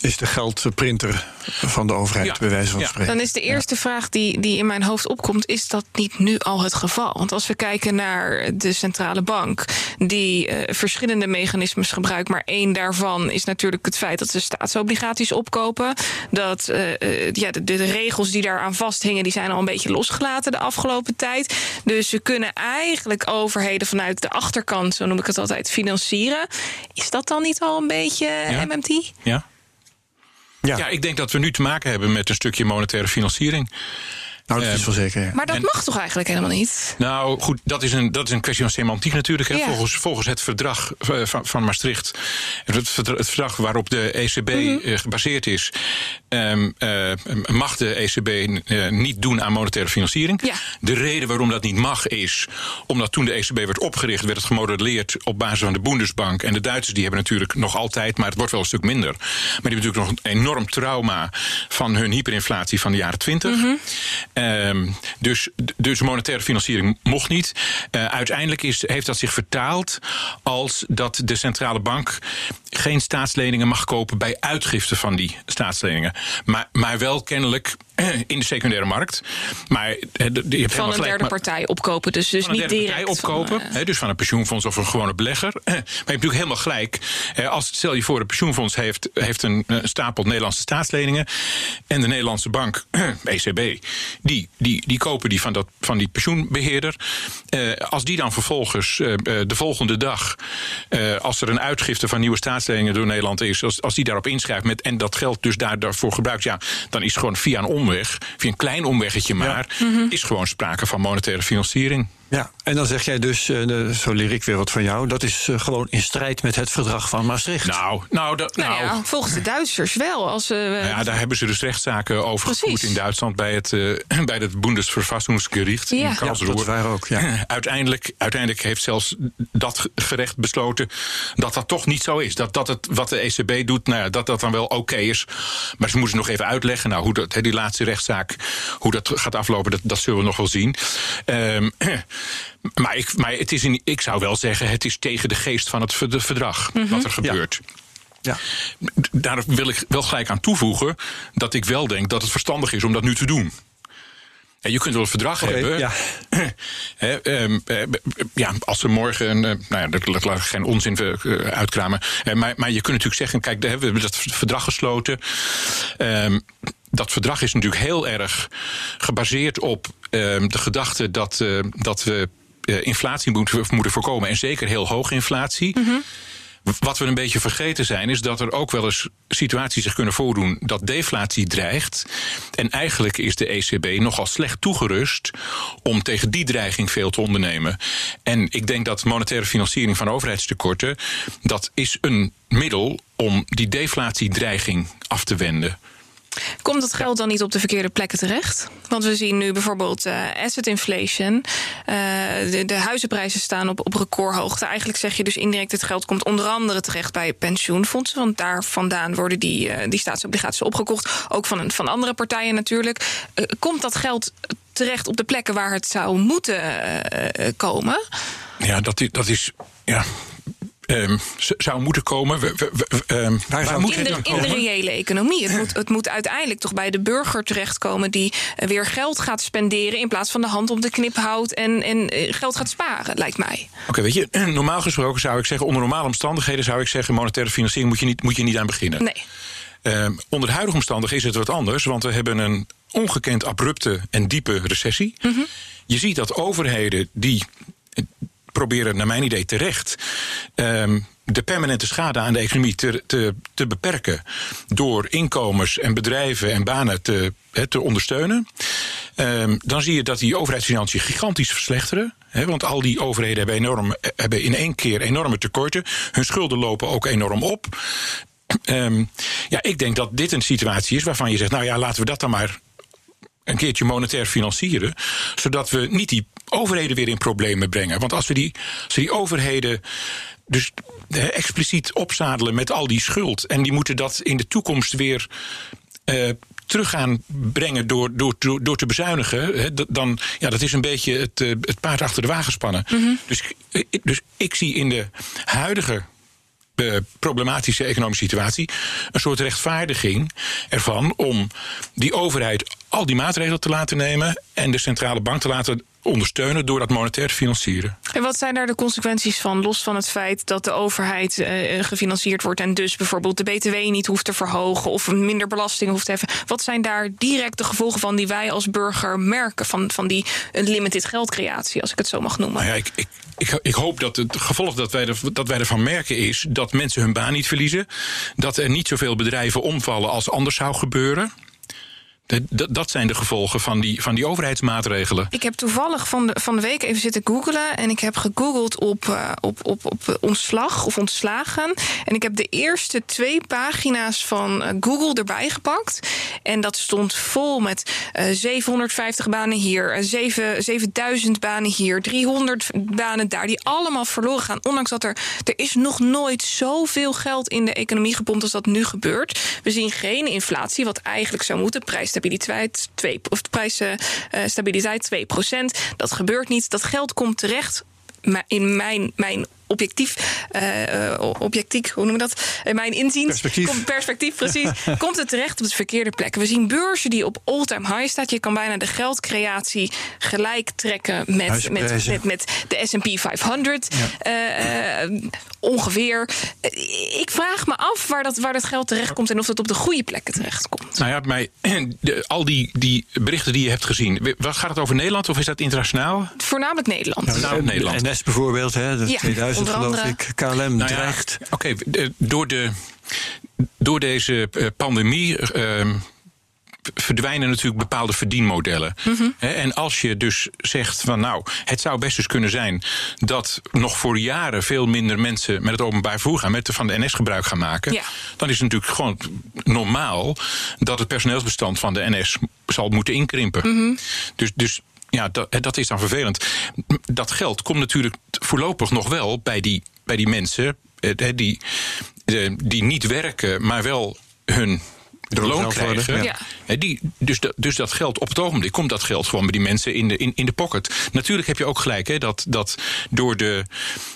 is de geldprinter van de overheid, ja. bij wijze van ja. spreken. Dan is de eerste ja. vraag die, die in mijn hoofd opkomt... is dat niet nu al het geval? Want als we kijken naar de centrale bank... die uh, verschillende mechanismes gebruikt... maar één daarvan is natuurlijk het feit dat ze staatsobligaties opkopen. Dat uh, uh, ja, de, de regels die daaraan vasthingen... die zijn al een beetje losgelaten de afgelopen tijd. Dus ze kunnen eigenlijk overheden vanuit de achterkant... zo noem ik het altijd, financieren. Is dat dan niet al een beetje MMT? Ja. Ja. ja, ik denk dat we nu te maken hebben met een stukje monetaire financiering. Nou, dat is wel zeker. Ja. Maar dat en, mag toch eigenlijk helemaal niet? Nou, goed, dat is een, dat is een kwestie van semantiek natuurlijk. Hè. Ja. Volgens, volgens het verdrag van, van Maastricht, het verdrag, het verdrag waarop de ECB mm-hmm. uh, gebaseerd is, um, uh, mag de ECB uh, niet doen aan monetaire financiering. Ja. De reden waarom dat niet mag is, omdat toen de ECB werd opgericht, werd het gemodelleerd op basis van de Bundesbank. En de Duitsers die hebben natuurlijk nog altijd, maar het wordt wel een stuk minder. Maar die hebben natuurlijk nog een enorm trauma van hun hyperinflatie van de jaren twintig. Mm-hmm. Um, dus, dus monetaire financiering mocht niet. Uh, uiteindelijk is, heeft dat zich vertaald als dat de centrale bank geen staatsleningen mag kopen bij uitgifte van die staatsleningen. Maar, maar wel kennelijk in de secundaire markt. Maar je hebt van een derde partij opkopen, dus, dus niet direct. Partij opkopen, van, uh... dus van een pensioenfonds of een gewone belegger. Maar je hebt natuurlijk helemaal gelijk. Als, stel je voor, een pensioenfonds heeft, heeft een, stapel Nederlandse staatsleningen. En de Nederlandse bank, ECB, die, die, die kopen die van, dat, van die pensioenbeheerder. als die dan vervolgens de volgende dag, als er een uitgifte van nieuwe staatsleningen door Nederland is, als, als die daarop inschrijft met, en dat geld dus daar, daarvoor gebruikt, ja, dan is het gewoon via een omweg, via een klein omweggetje maar, is gewoon sprake van monetaire financiering. Ja, en dan zeg jij dus, uh, zo leer ik weer wat van jou, dat is uh, gewoon in strijd met het verdrag van Maastricht. Nou, nou, dat, nou, nou ja, volgens de Duitsers wel. Als, uh, nou ja, daar hebben ze dus rechtszaken over gevoerd in Duitsland bij het, bij het Bundesverfassungsgericht ja. in Karlsruhe. Ja, dat waren ook, ja. uiteindelijk, uiteindelijk heeft zelfs dat gerecht besloten dat dat toch niet zo is. Dat, dat het wat de ECB doet, nou ja, dat dat dan wel oké is. Maar ze moeten nog even uitleggen, nou, hoe dat, die laatste rechtszaak, hoe dat gaat aflopen, dat, dat zullen we nog wel zien. Um, maar, ik, maar het is in, ik zou wel zeggen, het is tegen de geest van het verdrag mm -hmm. wat er gebeurt. Ja. Daar wil ik wel gelijk aan toevoegen dat ik wel denk dat het verstandig is om dat nu te doen. En je kunt wel een verdrag okay, hebben. Ja. He, um, ja, als we morgen. Uh, nou ja, dat laat ik geen onzin uh, uitkramen. Maar, maar je kunt natuurlijk zeggen: kijk, we hebben dat verdrag gesloten. Um, dat verdrag is natuurlijk heel erg gebaseerd op de gedachte dat, dat we inflatie moeten, moeten voorkomen. En zeker heel hoge inflatie. Mm -hmm. Wat we een beetje vergeten zijn, is dat er ook wel eens situaties zich kunnen voordoen dat deflatie dreigt. En eigenlijk is de ECB nogal slecht toegerust om tegen die dreiging veel te ondernemen. En ik denk dat monetaire financiering van overheidstekorten, dat is een middel om die deflatiedreiging af te wenden. Komt dat geld dan niet op de verkeerde plekken terecht? Want we zien nu bijvoorbeeld uh, asset inflation. Uh, de, de, huizenprijzen staan op, op recordhoogte. Eigenlijk zeg je dus indirect: het geld komt onder andere terecht bij pensioenfondsen. Want daar vandaan worden die, uh, die staatsobligaties opgekocht. Ook van, van andere partijen natuurlijk. komt dat geld terecht op de plekken waar het zou moeten komen? Ja, dat is. Dat is ja, Um, zou moeten komen. We, we, we, um, waar zou in, de, in de reële economie. Het moet, het moet uiteindelijk toch bij de burger terechtkomen die weer geld gaat spenderen in plaats van de hand op de knip houdt en, en geld gaat sparen, lijkt mij. Oké, okay, weet je, normaal gesproken zou ik zeggen, onder normale omstandigheden zou ik zeggen, monetaire financiering moet je niet, moet je niet aan beginnen. Nee. Um, onder de huidige omstandigheden is het wat anders, want we hebben een ongekend abrupte en diepe recessie. Mm -hmm. Je ziet dat overheden die proberen, naar mijn idee terecht, um, de permanente schade aan de economie te, te, te beperken. door inkomens en bedrijven en banen te, te ondersteunen. Um, dan zie je dat die overheidsfinanciën gigantisch verslechteren. Want al die overheden hebben, enorm, hebben in één keer enorme tekorten. Hun schulden lopen ook enorm op. Um, ja, ik denk dat dit een situatie is waarvan je zegt: nou ja, laten we dat dan maar een keertje monetair financieren. Zodat we niet die overheden weer in problemen brengen. Want als we die, als we die overheden dus eh, expliciet opzadelen met al die schuld. en die moeten dat in de toekomst weer. Uh, terug gaan brengen door, door, door, door te bezuinigen, hè, dan ja, dat is een beetje het, uh, het paard achter de wagen spannen. Mm -hmm. dus, dus ik zie in de huidige uh, problematische economische situatie een soort rechtvaardiging ervan om die overheid al die maatregelen te laten nemen en de centrale bank te laten ondersteunen door dat monetair te financieren. En wat zijn daar de consequenties van, los van het feit dat de overheid uh, gefinancierd wordt en dus bijvoorbeeld de BTW niet hoeft te verhogen of minder belasting hoeft te heffen? Wat zijn daar direct de gevolgen van die wij als burger merken van, van die limited geldcreatie, als ik het zo mag noemen? Nou ja, ik, ik, ik, ik, hoop dat het gevolg dat wij, er, dat wij ervan merken is dat mensen hun baan niet verliezen, dat er niet zoveel bedrijven omvallen als anders zou gebeuren. Dat zijn de gevolgen van die, van die overheidsmaatregelen. Ik heb toevallig van de, van de week even zitten googelen. En ik heb gegoogeld op, uh, op, op, op ontslag of ontslagen. En ik heb de eerste twee pagina's van uh, Google erbij gepakt. En dat stond vol met uh, 750 banen hier, 7, 7000 banen hier, 300 banen daar. Die allemaal verloren gaan. Ondanks dat er, er is nog nooit zoveel geld in de economie gepompt als dat nu gebeurt. We zien geen inflatie, wat eigenlijk zou moeten. Prijs prijsstabiliteit 2%, of de prijsstabiliteit 2% Dat gebeurt niet. Dat geld komt terecht in mijn, mijn objectief, uh, objectief, hoe noemen we dat? In mijn inziens. Perspectief. Komt, perspectief, precies. komt het terecht op de verkeerde plek. We zien beurzen die op all-time high staan. Je kan bijna de geldcreatie gelijk trekken met, met, met, met, de SP 500. Ja. Uh, ongeveer. Ik vraag me af waar dat, waar dat geld terechtkomt en of het op de goede plekken terechtkomt. Nou ja, mij, al die, die berichten die je hebt gezien, wat gaat het over Nederland of is dat internationaal? Voornamelijk Nederland. Nou, Voornamelijk Nederland. NS bijvoorbeeld, hè, de ja, 2000 geloof ik. KLM nou dreigt. Ja, Oké, okay, door, de, door deze eh, pandemie. Uh, verdwijnen natuurlijk bepaalde verdienmodellen. Mhm. En als je dus zegt van nou, het zou best eens kunnen zijn dat nog voor jaren veel minder mensen met het openbaar vervoer gaan, met de, van de NS gebruik gaan maken, dan is het natuurlijk gewoon normaal dat het personeelsbestand van de NS zal moeten inkrimpen. Mhm. Dus, dus ja, dat, dat is dan vervelend. Dat geld komt natuurlijk voorlopig nog wel bij die, bij die mensen eh, die, eh, die niet werken, maar wel hun loon krijgen. Ja. Die, dus, dat, dus dat geld op het ogenblik komt dat geld gewoon bij die mensen in de, in, in de pocket. Natuurlijk heb je ook gelijk hè, dat, dat door, de,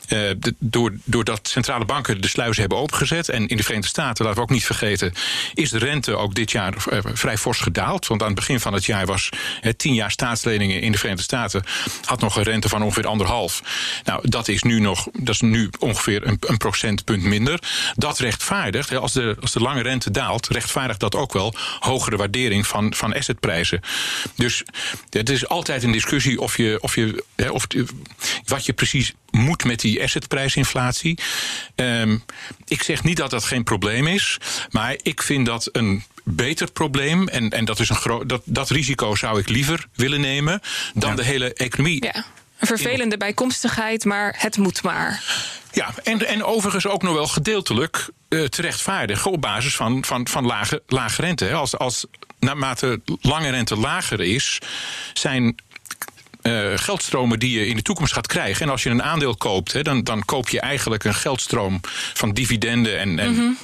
uh, de, door, doordat centrale banken de sluizen hebben opengezet. En in de Verenigde Staten, laten we ook niet vergeten, is de rente ook dit jaar uh, vrij fors gedaald. Want aan het begin van het jaar was tien jaar staatsleningen in de Verenigde Staten had nog een rente van ongeveer anderhalf. Nou, dat is nu nog, dat is nu ongeveer een, een procentpunt minder. Dat rechtvaardigt, als de, als de lange rente daalt, rechtvaardigt dat ook wel hogere waardering van, van assetprijzen. Dus het is altijd een discussie of je, of je, of wat je precies moet met die assetprijsinflatie. Um, ik zeg niet dat dat geen probleem is, maar ik vind dat een beter probleem. En, en dat, is een groot, dat, dat risico zou ik liever willen nemen dan de hele economie. Ja. Een vervelende bijkomstigheid, maar het moet maar. Ja, en, en overigens ook nog wel gedeeltelijk uh, te rechtvaardigen op basis van, van, van lage, lage rente. Als, als naarmate lange rente lager is, zijn uh, geldstromen die je in de toekomst gaat krijgen. En als je een aandeel koopt, hè, dan, dan koop je eigenlijk een geldstroom van dividenden. En, en mm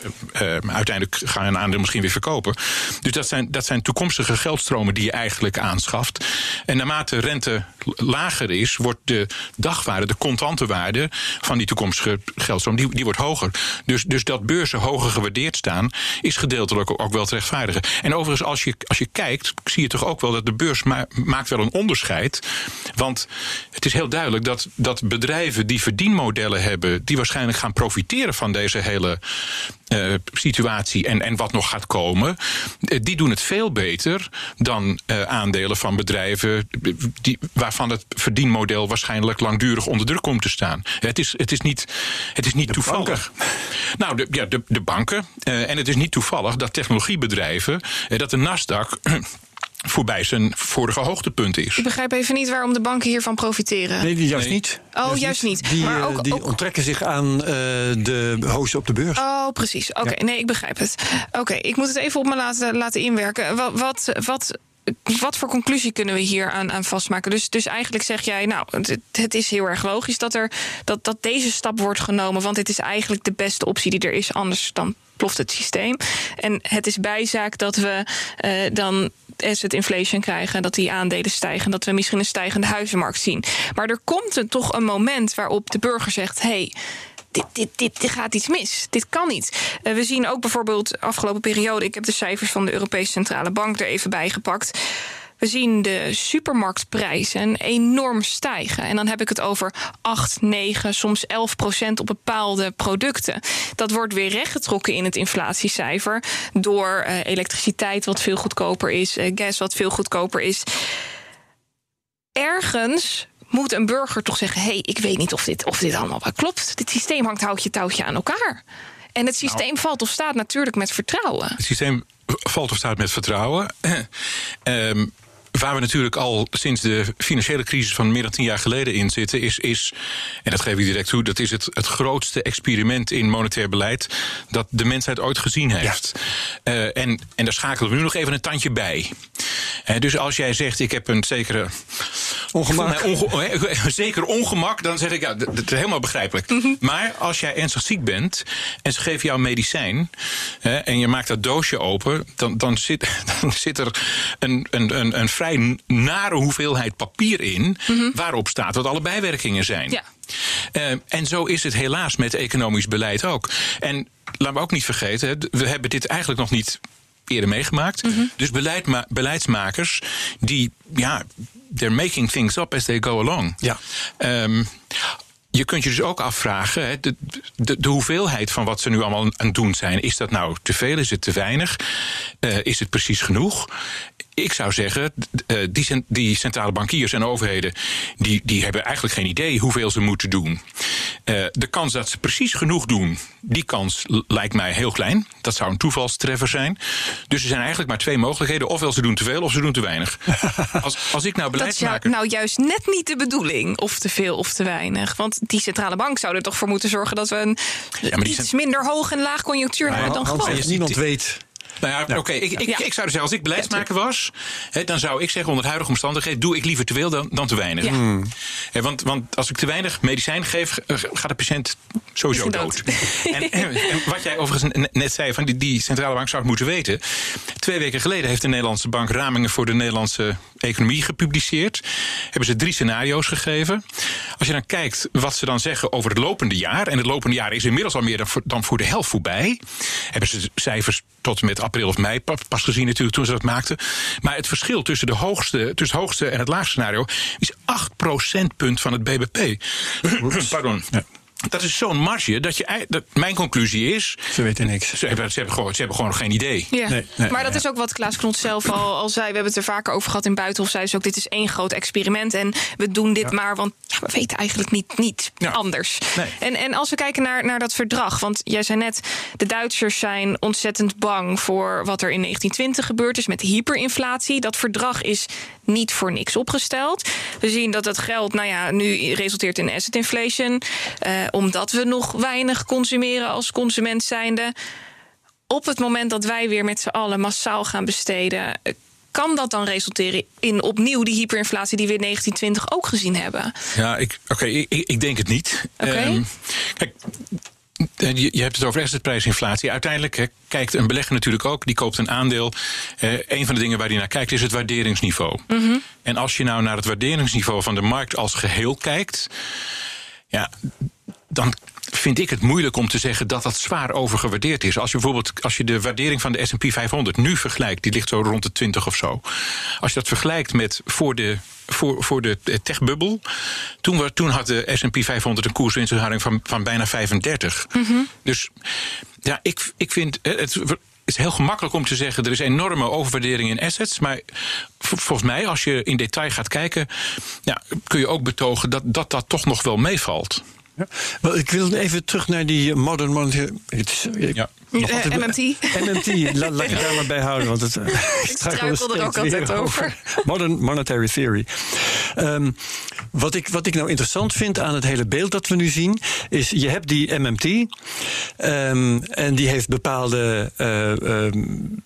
uiteindelijk ga je een aandeel misschien weer verkopen. Dus dat zijn, dat zijn toekomstige geldstromen die je eigenlijk aanschaft. En naarmate rente lager is, wordt de dagwaarde, de contante waarde van die toekomstige geldstroom, die, die wordt hoger. Dus, dus dat beurzen hoger gewaardeerd staan, is gedeeltelijk ook wel te rechtvaardigen. En overigens, als je, als je kijkt, zie je toch ook wel dat de beurs maakt wel een onderscheid want het is heel duidelijk dat, dat bedrijven die verdienmodellen hebben, die waarschijnlijk gaan profiteren van deze hele uh, situatie en, en wat nog gaat komen, uh, die doen het veel beter dan uh, aandelen van bedrijven die, waarvan het verdienmodel waarschijnlijk langdurig onder druk komt te staan. Het is, het is niet, het is niet toevallig. Nou, de, ja, de, de banken. en het is niet toevallig dat technologiebedrijven, dat de Nasdaq voorbij zijn vorige hoogtepunt is. Ik begrijp even niet waarom de banken hiervan profiteren. Nee, die juist niet. Oh, juist, niet. Die, maar ook, die onttrekken zich aan uh, de hoogste op de beurs. Oh, precies. Oké, nee, ik begrijp het. Oké, ik moet het even op me laten, laten inwerken. Wat, wat, wat wat voor conclusie kunnen we hier aan, aan vastmaken? Dus, dus eigenlijk zeg jij, nou, het, het, is heel erg logisch dat, er, dat, dat deze stap wordt genomen. Want dit is eigenlijk de beste optie die er is. Anders dan ploft het systeem. En het is bijzaak dat we uh, dan asset inflation krijgen, dat die aandelen stijgen, dat we misschien een stijgende huizenmarkt zien. Maar er komt er toch een moment waarop de burger zegt: hey, dit, dit, dit, dit, gaat iets mis. Dit kan niet. Uh, we zien ook bijvoorbeeld afgelopen periode, ik heb de cijfers van de Europese Centrale Bank er even bij gepakt. We zien de supermarktprijzen enorm stijgen. En dan heb ik het over 8, 9, soms 11 procent op bepaalde producten. Dat wordt weer rechtgetrokken in het inflatiecijfer door uh, elektriciteit, wat veel goedkoper is, uh, gas, wat veel goedkoper is. Ergens moet een burger toch zeggen: hé, hey, ik weet niet of dit, of dit allemaal wel klopt. Dit systeem hangt houtje touwtje aan elkaar. En het systeem nou. valt of staat natuurlijk met vertrouwen. Het systeem valt of staat met vertrouwen. um, Waar we natuurlijk al sinds de financiële crisis van meer dan tien jaar geleden in zitten, is, is en dat geef ik direct toe, dat is het, het grootste experiment in monetair beleid dat de mensheid ooit gezien heeft. Ja. Uh, en, en daar schakelen we nu nog even een tandje bij. Uh, dus als jij zegt, ik heb een zekere ongemak. Onge, zeker ongemak, dan zeg ik, ja, dat, is helemaal begrijpelijk. Mm -hmm. Maar als jij ernstig ziek bent en ze geven jou medicijn uh, en je maakt dat doosje open, dan, dan, zit, dan zit er een, een, een, een vrij nare hoeveelheid papier in. Mhm. waarop staat wat alle bijwerkingen zijn. Ja. Uh, en zo is het helaas met economisch beleid ook. En laten we ook niet vergeten, we hebben dit eigenlijk nog niet eerder meegemaakt. Mm -hmm. Dus beleid, beleidsmakers die, ja, they're making things up as they go along. Ja. Um, je kunt je dus ook afvragen, hè, de, de, de, hoeveelheid van wat ze nu allemaal aan het doen zijn. Is dat nou te veel? Is het te weinig? Uh, is het precies genoeg? Ik zou zeggen, uh, die, die, centrale bankiers en overheden... Die, die hebben eigenlijk geen idee hoeveel ze moeten doen. Uh, de kans dat ze precies genoeg doen, die kans lijkt mij heel klein. Dat zou een toevalstreffer zijn. Dus er zijn eigenlijk maar twee mogelijkheden. Ofwel ze doen te veel of ze doen te weinig. Als, als ik nou beleidsmaker... Dat is nou juist net niet de bedoeling, of te veel of te weinig. Want die centrale bank zou er toch voor moeten zorgen... dat we een ja, iets minder hoog en laag conjunctuur ja, hebben dan gewoon. Als niemand weet nou ja, oké. Okay, ik, ik, ja. ik, zou zeggen, als ik beleidsmaker was, dan zou ik zeggen, onder huidige omstandigheden, doe ik liever te veel dan, dan te weinig. Hmm. He, want, want als ik te weinig medicijn geef, gaat de patiënt sowieso dood. en, en, en, wat jij overigens net zei, van die, die centrale bank zou het moeten weten. Twee weken geleden heeft de Nederlandse bank ramingen voor de Nederlandse economie gepubliceerd. Hebben ze drie scenario's gegeven. Als je dan kijkt wat ze dan zeggen over het lopende jaar, en het lopende jaar is inmiddels al meer dan voor, de helft voorbij, hebben ze cijfers tot met april of mei pas gezien natuurlijk toen ze dat maakten. Maar het verschil tussen, de hoogste, tussen het hoogste en het laagste scenario is 8 procentpunt van het BBP. Pardon. Dat is zo'n marge dat je. Dat, mijn conclusie is. Ze weten niks. Ze hebben, ze hebben, gewoon, ze hebben gewoon nog geen idee. Ja. Nee, nee, maar dat ja. is ook wat Klaas Knot zelf al, al zei. We hebben het er vaker over gehad in Buitenhof. Zei ze ook: dit is één groot experiment. En we doen dit ja. maar, want we weten eigenlijk niet, niet anders. Nee. En, en als we kijken naar, naar dat verdrag. Want jij zei net: de Duitsers zijn ontzettend bang voor wat er in 1920 gebeurd is met hyperinflatie. Dat verdrag is niet voor niks opgesteld. We zien dat het geld, nou ja, nu resulteert in asset inflation. Uh, omdat we nog weinig consumeren als consument zijnde. Op het moment dat wij weer met z'n allen massaal gaan besteden. Kan dat dan resulteren in opnieuw die hyperinflatie die we in 1920 ook gezien hebben? Ja, ik, oké, okay, ik, ik, denk het niet. Okay. Um, kijk, je, je hebt het over assetprijsinflatie. Uiteindelijk he, kijkt een belegger natuurlijk ook, die koopt een aandeel. Eh, een van de dingen waar hij naar kijkt is het waarderingsniveau. Mm -hmm. En als je nou naar het waarderingsniveau van de markt als geheel kijkt, ja, dan vind ik het moeilijk om te zeggen dat dat zwaar overgewaardeerd is. Als je bijvoorbeeld als je de waardering van de S&P 500 nu vergelijkt, die ligt zo rond de 20 of zo. Als je dat vergelijkt met voor de voor, voor de techbubbel. Toen, toen had de S&P 500 een koerswinstverhouding van, van bijna 35. Mm -hmm. Dus ja, ik, ik vind het is heel gemakkelijk om te zeggen... er is enorme overwaardering in assets. Maar volgens mij, als je in detail gaat kijken... Ja, kun je ook betogen dat, dat dat toch nog wel meevalt. Ja. Wel, ik wil even terug naar die modern monetary... Het is, ik, ja. Uh, MMT. MMT, laat, laat ik daar maar bij houden. Want het, ik struikel er ook altijd over. over. Modern monetary theory. Um, wat, ik, wat ik nou interessant vind aan het hele beeld dat we nu zien... is je hebt die MMT. Um, en die heeft bepaalde... Uh, um,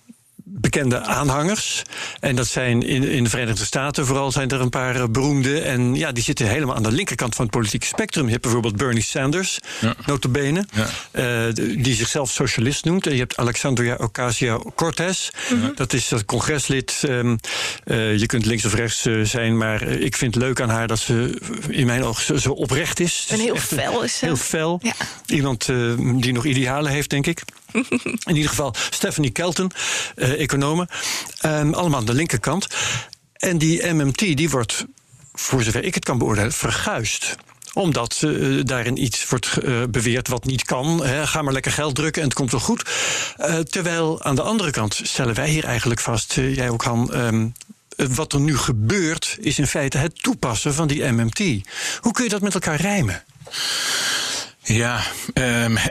bekende aanhangers. En dat zijn in, in de Verenigde Staten vooral zijn er een paar beroemde. En ja, die zitten helemaal aan de linkerkant van het politieke spectrum. Je hebt bijvoorbeeld Bernie Sanders, ja. notabene, ja. uh, die zichzelf socialist noemt. En je hebt Alexandria Ocasio-Cortez. Dat is dat congreslid. Um, uh, je kunt links of rechts uh, zijn, maar ik vind het leuk aan haar dat ze in mijn ogen zo, zo oprecht is. En heel fel is ze. Heel fel. Ja. Iemand die nog idealen heeft, denk ik. In ieder geval Stephanie Kelton, uh, economen. Um, allemaal aan de linkerkant. En die MMT die wordt, voor zover ik het kan beoordelen, verguisd omdat uh, daarin iets wordt uh, beweerd wat niet kan. Hè. Ga maar lekker geld drukken en het komt wel goed. Uh, terwijl aan de andere kant stellen wij hier eigenlijk vast, jij ook Han. Um, wat er nu gebeurt, is in feite het toepassen van die MMT. Hoe kun je dat met elkaar rijmen? Ja,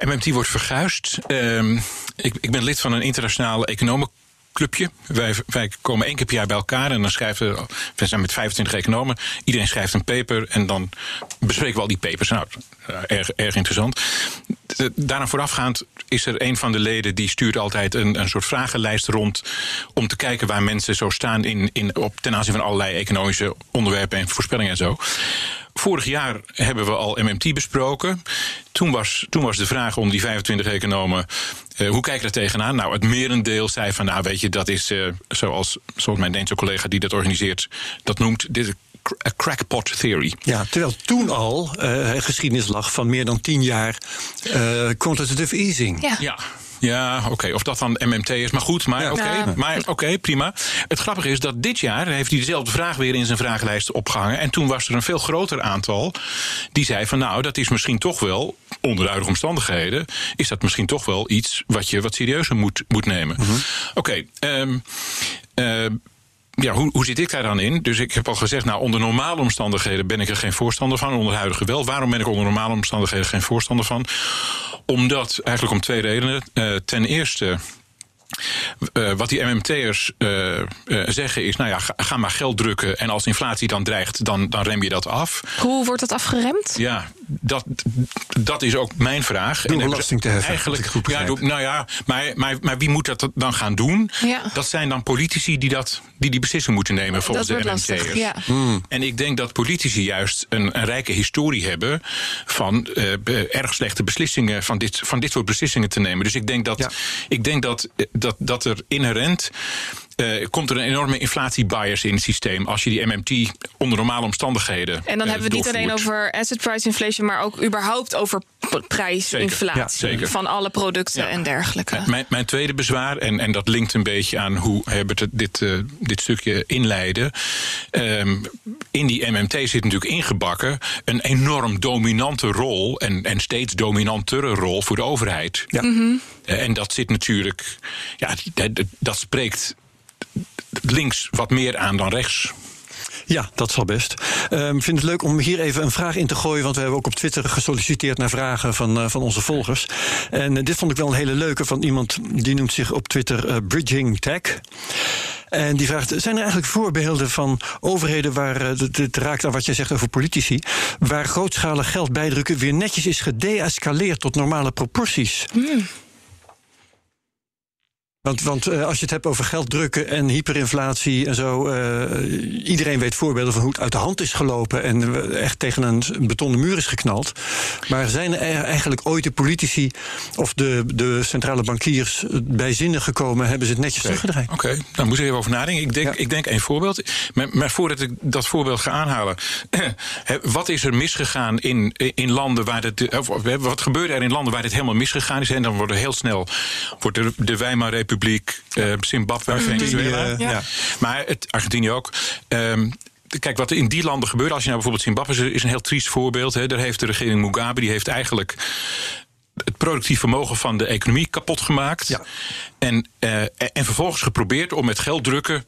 MMT wordt verguisd. Um, ik, ik, ben lid van een internationale economen. Clubje. Wij, wij, komen één keer per jaar bij elkaar en dan schrijven we. zijn met 25 economen. Iedereen schrijft een paper en dan bespreken we al die papers. Nou, erg, erg interessant. Daaraan voorafgaand is er een van de leden die stuurt altijd een, een soort vragenlijst rond. om te kijken waar mensen zo staan in, in, op, ten aanzien van allerlei economische onderwerpen en voorspellingen en zo. Vorig jaar hebben we al MMT besproken. Toen was, toen was de vraag om die 25 economen. Uh, hoe kijken er tegenaan? Nou, het merendeel zei van, nou weet je, dat is uh, zoals, zoals mijn Deense collega die dat organiseert, dat noemt. Dit a crackpot theory. Ja, terwijl toen al uh, geschiedenis lag van meer dan tien jaar uh, quantitative easing. Ja. ja. Ja, oké. Of dat dan MMT is. Maar goed, maar oké, maar oké, prima. Het grappige is dat dit jaar heeft hij dezelfde vraag weer in zijn vragenlijst opgehangen. En toen was er een veel groter aantal die zei van nou, dat is misschien toch wel, onder de huidige omstandigheden, is dat misschien toch wel iets wat je wat serieuzer moet, moet nemen. Mhm. Oké, um, ja, hoe, hoe zit ik daar dan in? Dus ik heb al gezegd, nou, onder normale omstandigheden ben ik er geen voorstander van. Onder huidige wel. Waarom ben ik onder normale omstandigheden geen voorstander van? Omdat, eigenlijk om twee redenen. Uh, ten eerste uh, wat die MMT'ers uh, uh, zeggen is, nou ja, ga, ga, maar geld drukken en als inflatie dan dreigt, dan, dan rem je dat af. Hoe wordt dat afgeremd? Ja, dat, dat is ook mijn vraag. Door belasting te heffen. Eigenlijk, goed ja, nou ja, maar, maar, maar wie moet dat dan gaan doen? Ja. Dat zijn dan politici die, dat, die die beslissing moeten nemen volgens dat de MMT'ers. Ja. Hmm. En ik denk dat politici juist een, een rijke historie hebben van erg slechte beslissingen, van dit, van dit soort beslissingen te nemen. Dus ik denk dat, ja. ik denk dat dat, dat er inherent uh, komt er een enorme inflatiebias in het systeem als je die MMT onder normale omstandigheden. En dan uh, hebben we het niet alleen over asset price inflation, maar ook überhaupt over prijsinflatie ja, van alle producten ja. en dergelijke. Mijn, mijn, tweede bezwaar, en, en dat linkt een beetje aan hoe Herbert dit, uh, dit stukje inleiden. Um, in die MMT zit natuurlijk ingebakken een enorm dominante rol en, en steeds dominantere rol voor de overheid. Ja. Mm -hmm. en dat zit natuurlijk, ja, dat, dat spreekt links wat meer aan dan rechts. Ja, dat zal best. Um, ik vind het leuk om hier even een vraag in te gooien. Want we hebben ook op Twitter gesolliciteerd naar vragen van, uh, van onze volgers. En uh, dit vond ik wel een hele leuke van iemand die noemt zich op Twitter uh, Bridging Tech. En die vraagt: zijn er eigenlijk voorbeelden van overheden waar het raakt aan wat jij zegt over politici, waar grootschalig geld bijdrukken weer netjes is gedeescaleerd tot normale proporties? Mm. Want, want uh, als je het hebt over geld drukken en hyperinflatie en zo. Uh, iedereen weet voorbeelden van hoe het uit de hand is gelopen. en echt tegen een betonnen muur is geknald. Maar zijn er eigenlijk ooit de politici of de, de centrale bankiers bij zinnen gekomen? hebben ze het netjes okay. teruggedraaid? Oké, okay. daar moet ik even over nadenken. Ik denk, ja. ik denk één voorbeeld. Maar, maar, voordat ik dat voorbeeld ga aanhalen. wat is er misgegaan in, in landen waar het. Of, wat gebeurde er in landen waar dit helemaal misgegaan is? En dan worden heel snel. wordt de, de Weimar Republiek. Uh, Zimbabwe, Venezuela. Ja. Ja. Maar het, Argentinië ook. Um, Kijk, wat er in die landen gebeurt, als je nou bijvoorbeeld Zimbabwe is een heel triest voorbeeld. Hè. Daar heeft de regering Mugabe, die heeft eigenlijk het productief vermogen van de economie kapot gemaakt. Ja. En, uh, en vervolgens geprobeerd om met geld drukken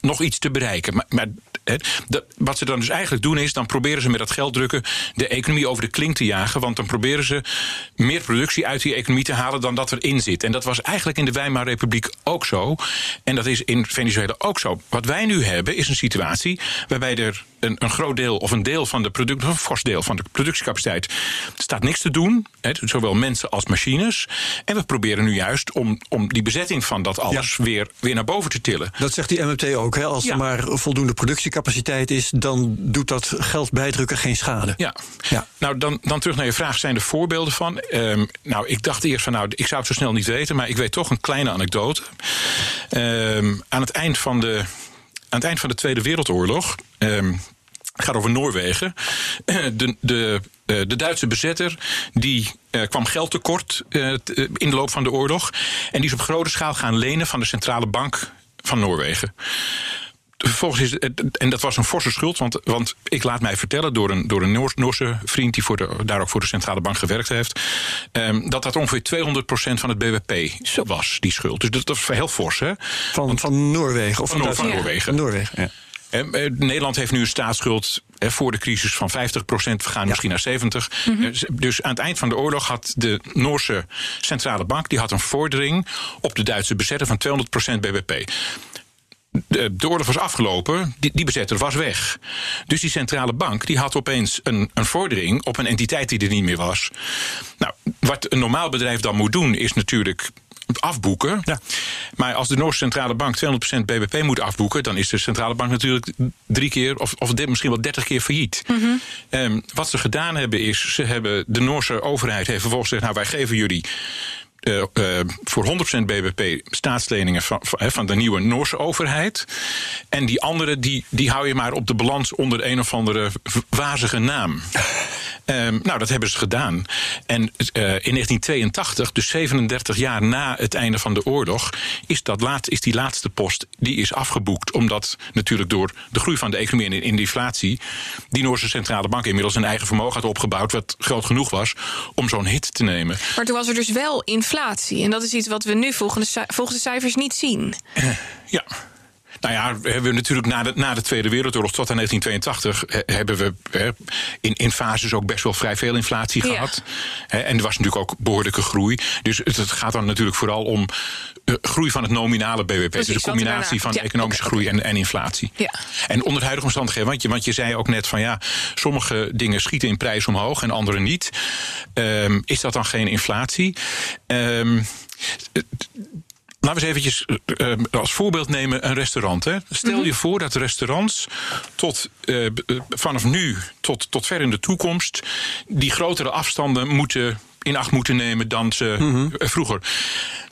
nog iets te bereiken. Maar, maar wat ze dan dus eigenlijk doen is, dan proberen ze met dat geld drukken de economie over de klink te jagen. Want dan proberen ze meer productie uit die economie te halen dan dat erin zit. En dat was eigenlijk in de Weimar Republiek ook zo. En dat is in Venezuela ook zo. Wat wij nu hebben is een situatie waarbij er een, een groot deel of een deel van de product, een fors deel van de productiecapaciteit staat niks te doen. He, zowel mensen als machines. En we proberen nu juist om, om die bezetting van dat alles ja. weer, weer naar boven te tillen. Dat zegt die MMT ook. Hè? Als ja. er maar voldoende productiecapaciteit is, dan doet dat geld bijdrukken geen schade. Ja. ja. Nou, dan, dan terug naar je vraag. Zijn er voorbeelden van? Um, nou, ik dacht eerst van, nou, ik zou het zo snel niet weten, maar ik weet toch een kleine anekdote. Um, aan het eind van de aan het eind van de Tweede Wereldoorlog. Um, het gaat over Noorwegen. De, de, de Duitse bezetter die uh, kwam geld tekort uh, in de loop van de oorlog. En die is op grote schaal gaan lenen van de centrale bank van Noorwegen. Vervolgens is en dat was een forse schuld, want, want ik laat mij vertellen door een, door een Noors, Noorse vriend die voor de, daar ook voor de centrale bank gewerkt heeft, um, dat dat ongeveer 200% van het BBP was, die schuld. Dus dat, dat is heel fors, hè? Van, want, van Noorwegen? Of van, van. Noorwegen. Noorwegen, ja. En, uh, Nederland heeft nu een staatsschuld eh, voor de crisis van 50 procent. We gaan ja. misschien naar 70. Mm -hmm. Dus aan het eind van de oorlog had de Noorse centrale bank die had een vordering op de Duitse bezetter van 200 procent BBP de, de oorlog was afgelopen, die, die bezetter was weg. Dus die centrale bank die had opeens een, een vordering op een entiteit die er niet meer was. Nou, wat een normaal bedrijf dan moet doen, is natuurlijk afboeken. Ja. Maar als de Noorse centrale bank 200% BBP moet afboeken, dan is de centrale bank natuurlijk drie keer of, of misschien wel 30 keer failliet. Mm -hmm. um, wat ze gedaan hebben is, ze hebben de Noorse overheid heeft vervolgens gezegd, nou wij geven jullie uh, uh, voor 100% BBP staatsleningen van, van, de nieuwe Noorse overheid. En die andere, die, die hou je maar op de balans onder een of andere wazige naam. Um, nou, dat hebben ze gedaan. En uh, in 1982, dus 37 jaar na het einde van de oorlog, is, dat laat, is die laatste post die is afgeboekt. Omdat natuurlijk door de groei van de economie en in de inflatie, die Noorse centrale bank inmiddels een eigen vermogen had opgebouwd, wat groot genoeg was om zo'n hit te nemen. Maar toen was er dus wel inflatie. En dat is iets wat we nu volgens de, cijfers niet zien. Ja. Nou ja, we hebben natuurlijk na de, na de Tweede Wereldoorlog tot aan 1982 hebben we in, in fases ook best wel vrij veel inflatie gehad. En er was natuurlijk ook behoorlijke groei. Dus het, het gaat dan natuurlijk vooral om uh, groei van het nominale BBP. Precies, dus de combinatie van ja, economische okay, groei en, en inflatie. Ja. En onder de huidige omstandigheden, want je, want je zei ook net van ja, sommige dingen schieten in prijs omhoog en andere niet. Um, is dat dan geen inflatie? Um, Laten we eens eventjes uh, als voorbeeld nemen een restaurant. Hè. Stel mm -hmm. je voor dat restaurants tot, uh, vanaf nu tot, tot ver in de toekomst... die grotere afstanden moeten, in acht moeten nemen dan ze mm -hmm. vroeger.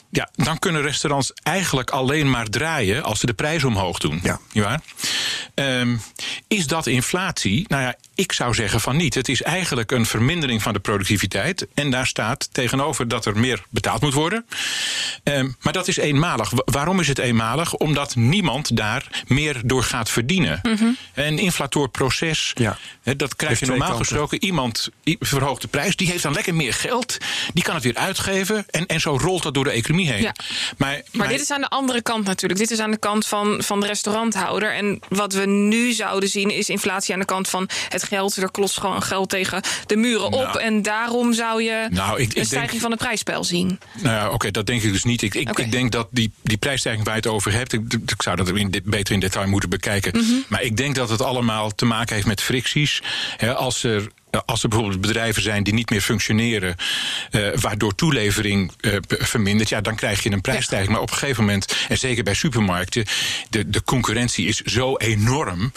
Ja, dan kunnen restaurants eigenlijk alleen maar draaien als ze de prijs omhoog doen. Ja. ja? Um, is dat inflatie? Nou ja, ik zou zeggen van niet. Het is eigenlijk een vermindering van de productiviteit. En daar staat tegenover dat er meer betaald moet worden. Um, maar dat is eenmalig. Waarom is het eenmalig? Omdat niemand daar meer door gaat verdienen. Mm -hmm. Een inflatorproces, ja. dat krijg je normaal gesproken. Iemand verhoogt de prijs, die heeft dan lekker meer geld. Die kan het weer uitgeven. En, en zo rolt dat door de economie heen. Ja. Maar, maar, maar, dit is aan de andere kant natuurlijk. Dit is aan de kant van, van de restauranthouder. En wat we nu zouden zien is inflatie aan de kant van het geld. Er klost gewoon geld tegen de muren op. Nou, en daarom zou je nou, ik, ik een stijging denk, van het prijsspel zien. Nou ja, oké, okay, dat denk ik dus niet. Ik, ik, okay. ik, denk dat die, die prijsstijging waar je het over hebt... ik, ik zou dat in, beter in detail moeten bekijken. Mm -hmm. Maar ik denk dat het allemaal te maken heeft met fricties. He, als er als er bijvoorbeeld bedrijven zijn die niet meer functioneren, uh, waardoor toelevering uh, vermindert, ja, dan krijg je een prijsstijging. Maar op een gegeven moment, en zeker bij supermarkten, de, de concurrentie is zo enorm.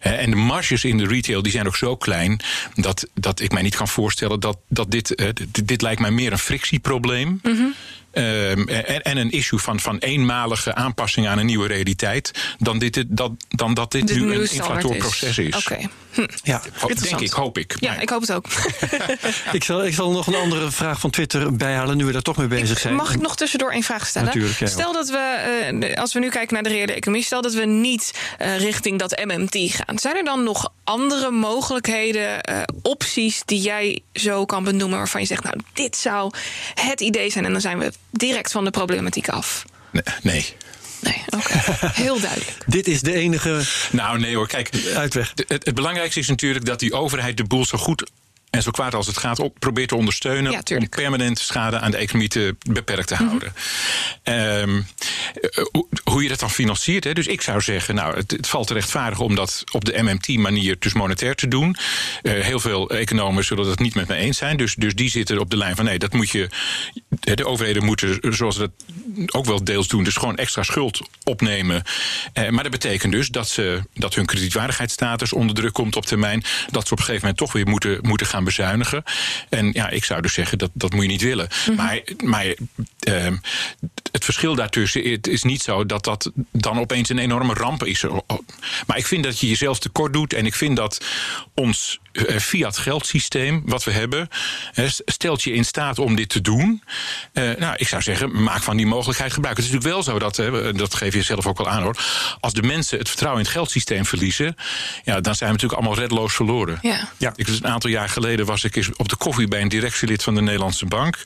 En de marges in de retail die zijn ook zo klein, dat, dat ik mij niet kan voorstellen dat, dat dit, dit, dit lijkt mij meer een frictieprobleem. Mm. Um, en, en, een issue van, van eenmalige aanpassing aan een nieuwe realiteit, dan, dit, dat, dan dat dit, dit nu een inflatorproces is. is. Oké. Okay. Hm. Ja, denk ik, hoop ik. Ja, ik hoop het ook. ik, zal, ik zal nog een andere vraag van Twitter bijhalen, nu we daar toch mee bezig zijn. Mag ik nog tussendoor een vraag stellen? Natuurlijk. Ja, stel dat we, uh, als we nu kijken naar de reële economie, stel dat we niet uh, richting dat MMT gaan. Zijn er dan nog andere mogelijkheden, uh, opties die jij zo kan benoemen, waarvan je zegt, nou, dit zou het idee zijn en dan zijn we direct van de problematiek af? Nee. nee. Nee, oké. Okay. Heel duidelijk. Dit is de enige. Nou, nee hoor. Kijk, uitweg. Het, het belangrijkste is natuurlijk dat die overheid de boel zo goed en zo kwaad als het gaat op, probeert te ondersteunen ja, om permanent schade aan de economie te beperkt te houden. Mm -hmm. um, hoe je dat dan financiert. Hè? Dus ik zou zeggen, nou, het, het, valt te rechtvaardigen om dat op de MMT-manier, dus monetair te doen. Uh, heel veel economen zullen dat niet met me eens zijn. Dus, dus die zitten op de lijn van nee, dat moet je. De overheden moeten, zoals ze dat ook wel deels doen, dus gewoon extra schuld opnemen. Uh, maar dat betekent dus dat, ze, dat hun kredietwaardigheidsstatus onder druk komt op termijn. Dat ze op een gegeven moment toch weer moeten, moeten gaan bezuinigen. En ja, ik zou dus zeggen, dat, dat moet je niet willen. Mm -hmm. Maar, maar uh, het verschil daartussen het is niet zo dat dat dan opeens een enorme ramp is. Maar ik vind dat je jezelf tekort doet. En ik vind dat ons fiat geldsysteem, wat we hebben, stelt je in staat om dit te doen. Uh, nou, ik zou zeggen, maak van die mogelijkheid gebruik. Het is natuurlijk wel zo dat, hè, dat geef je zelf ook al aan hoor. Als de mensen het vertrouwen in het geldsysteem verliezen, ja, dan zijn we natuurlijk allemaal redloos verloren. Ja. Ja. Ik, een aantal jaar geleden was ik eens op de koffie bij een directielid van de Nederlandse Bank.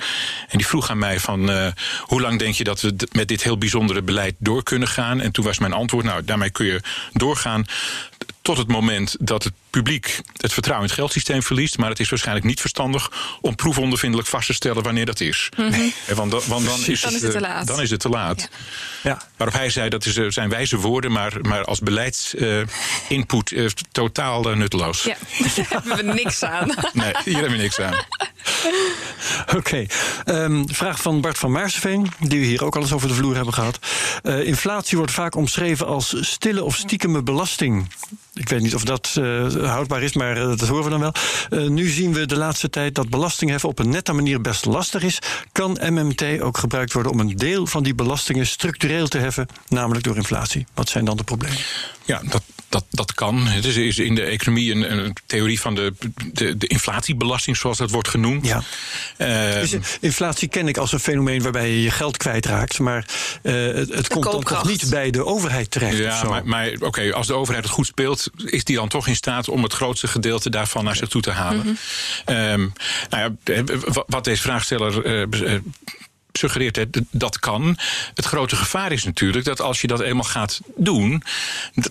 En die vroeg aan mij van uh, hoe lang denk je dat we met dit heel bijzondere beleid door kunnen gaan? En toen was mijn antwoord, nou, daarmee kun je doorgaan tot het moment dat het publiek het vertrouwen in het geldsysteem verliest. Maar het is waarschijnlijk niet verstandig om proefondervindelijk vast te stellen wanneer dat is. Mm -hmm. want, want dan, is dan, is het, te laat. Dan is het te laat. Ja. Ja. Waarop hij zei dat is, uh, zijn wijze woorden, maar, maar als beleidsinput uh, totaal nutteloos. Ja, daar hebben we niks aan. nee, hier hebben we niks aan. Oké. Okay. Um, vraag van Bart van Maarseveen, die we hier ook al eens over de vloer hebben gehad. Uh, inflatie wordt vaak omschreven als stille of stiekeme belasting. Ik weet niet of dat uh, houdbaar is, maar uh, dat horen we dan wel. Uh, nu zien we de laatste tijd dat belastingheffen op een nette manier best lastig is. Kan MMT ook gebruikt worden om een deel van die belastingen structureel te heffen, namelijk door inflatie? Wat zijn dan de problemen? Ja, dat, dat, dat kan. Het is, is in de economie een, een theorie van de, de, de, inflatiebelasting, zoals dat wordt genoemd. Ja. Uh, inflatie ken ik als een fenomeen waarbij je je geld kwijtraakt, maar uh, het, het komt dan toch niet bij de overheid terecht. Ja, maar, maar oké, okay, als de overheid het goed speelt, is die dan toch in staat om het grootste gedeelte daarvan naar zich toe te halen. Mm -hmm. um, nou ja, wat deze vraagsteller uh, suggereert het, dat kan. Het grote gevaar is natuurlijk dat als je dat eenmaal gaat doen,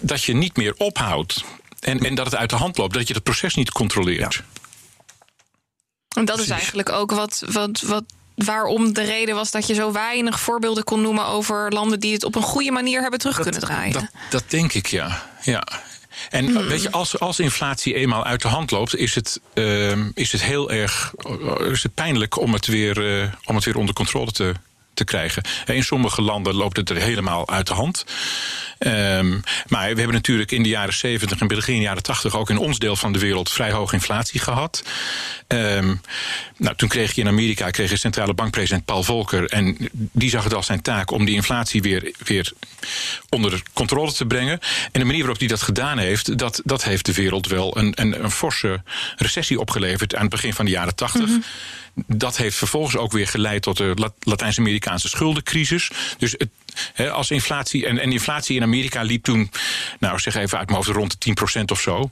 dat je niet meer ophoudt. En, en dat het uit de hand loopt, dat je het proces niet controleert. Ja. En dat is eigenlijk ook wat, wat, wat waarom de reden was dat je zo weinig voorbeelden kon noemen over landen die het op een goede manier hebben terug dat, kunnen draaien. Dat, dat denk ik, ja. ja. En hmm. weet je, als, als inflatie eenmaal uit de hand loopt, is het, uh, is het heel erg is het pijnlijk om het weer, uh, om het weer onder controle te, te krijgen. In sommige landen loopt het er helemaal uit de hand. Um, maar we hebben natuurlijk in de jaren 70 en begin jaren 80 ook in ons deel van de wereld vrij hoge inflatie gehad. Um, nou, toen kreeg je in Amerika kreeg je centrale bankpresident Paul Volcker. En die zag het als zijn taak om die inflatie weer, weer onder controle te brengen. En de manier waarop hij dat gedaan heeft, dat, dat heeft de wereld wel een, een, een forse recessie opgeleverd aan het begin van de jaren 80. Mm-hmm. Dat heeft vervolgens ook weer geleid tot de Latijns-Amerikaanse schuldencrisis. Dus het, he, als inflatie. En, en inflatie in Amerika liep toen, nou zeg even uit mijn hoofd, rond de 10% of zo.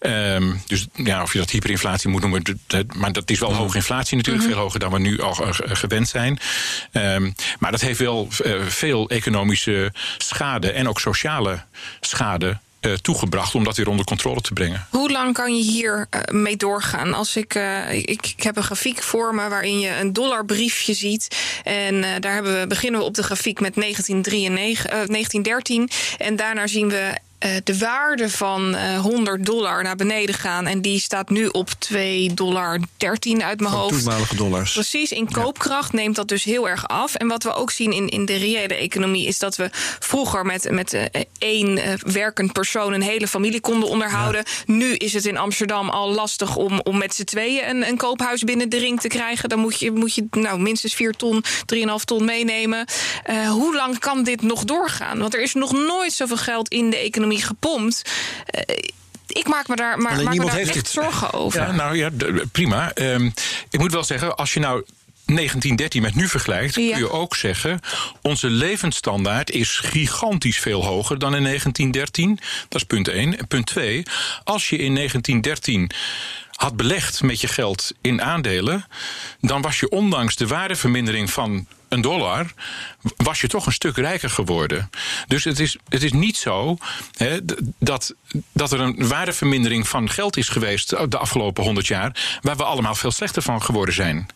Um, dus ja, of je dat hyperinflatie moet noemen. Maar dat is wel hoge inflatie natuurlijk. Mm -hmm. Veel hoger dan we nu al gewend zijn. Um, maar dat heeft wel uh, veel economische schade en ook sociale schade toegebracht om dat weer onder controle te brengen. Hoe lang kan je hier uh, mee doorgaan? Als ik, uh, ik, ik heb een grafiek voor me waarin je een dollarbriefje ziet. En daar hebben we, beginnen we op de grafiek met 1993, 1913. En daarna zien we de waarde van uh, 100 dollar naar beneden gaan. En die staat nu op 2,13 dollar uit mijn van hoofd. Toenmalige dollars. Precies, in koopkracht ja. neemt dat dus heel erg af. En wat we ook zien in, in de reële economie is dat we vroeger met, met uh, één werkend persoon een hele familie konden onderhouden. Ja. Nu is het in Amsterdam al lastig om, om met z'n tweeën een, een koophuis binnen de ring te krijgen. Dan moet je, moet je nou, minstens 4 ton, 3,5 ton meenemen. Uh, hoe lang kan dit nog doorgaan? Want er is nog nooit zoveel geld in de economie gepompt. Uh, ik maak me daar, maar, maak me daar echt het. zorgen over. Ja, nou ja, prima. Um, ik moet wel zeggen, als je nou 1913 met nu vergelijkt, ja. kun je ook zeggen: onze levensstandaard is gigantisch veel hoger dan in 1913. Dat is punt 1. punt 2, als je in 1913 had belegd met je geld in aandelen, dan was je ondanks de waardevermindering van een dollar, was je toch een stuk rijker geworden. Dus het is, het is niet zo hè, dat, dat er een waardevermindering van geld is geweest de afgelopen 100 jaar, waar we allemaal veel slechter van geworden zijn.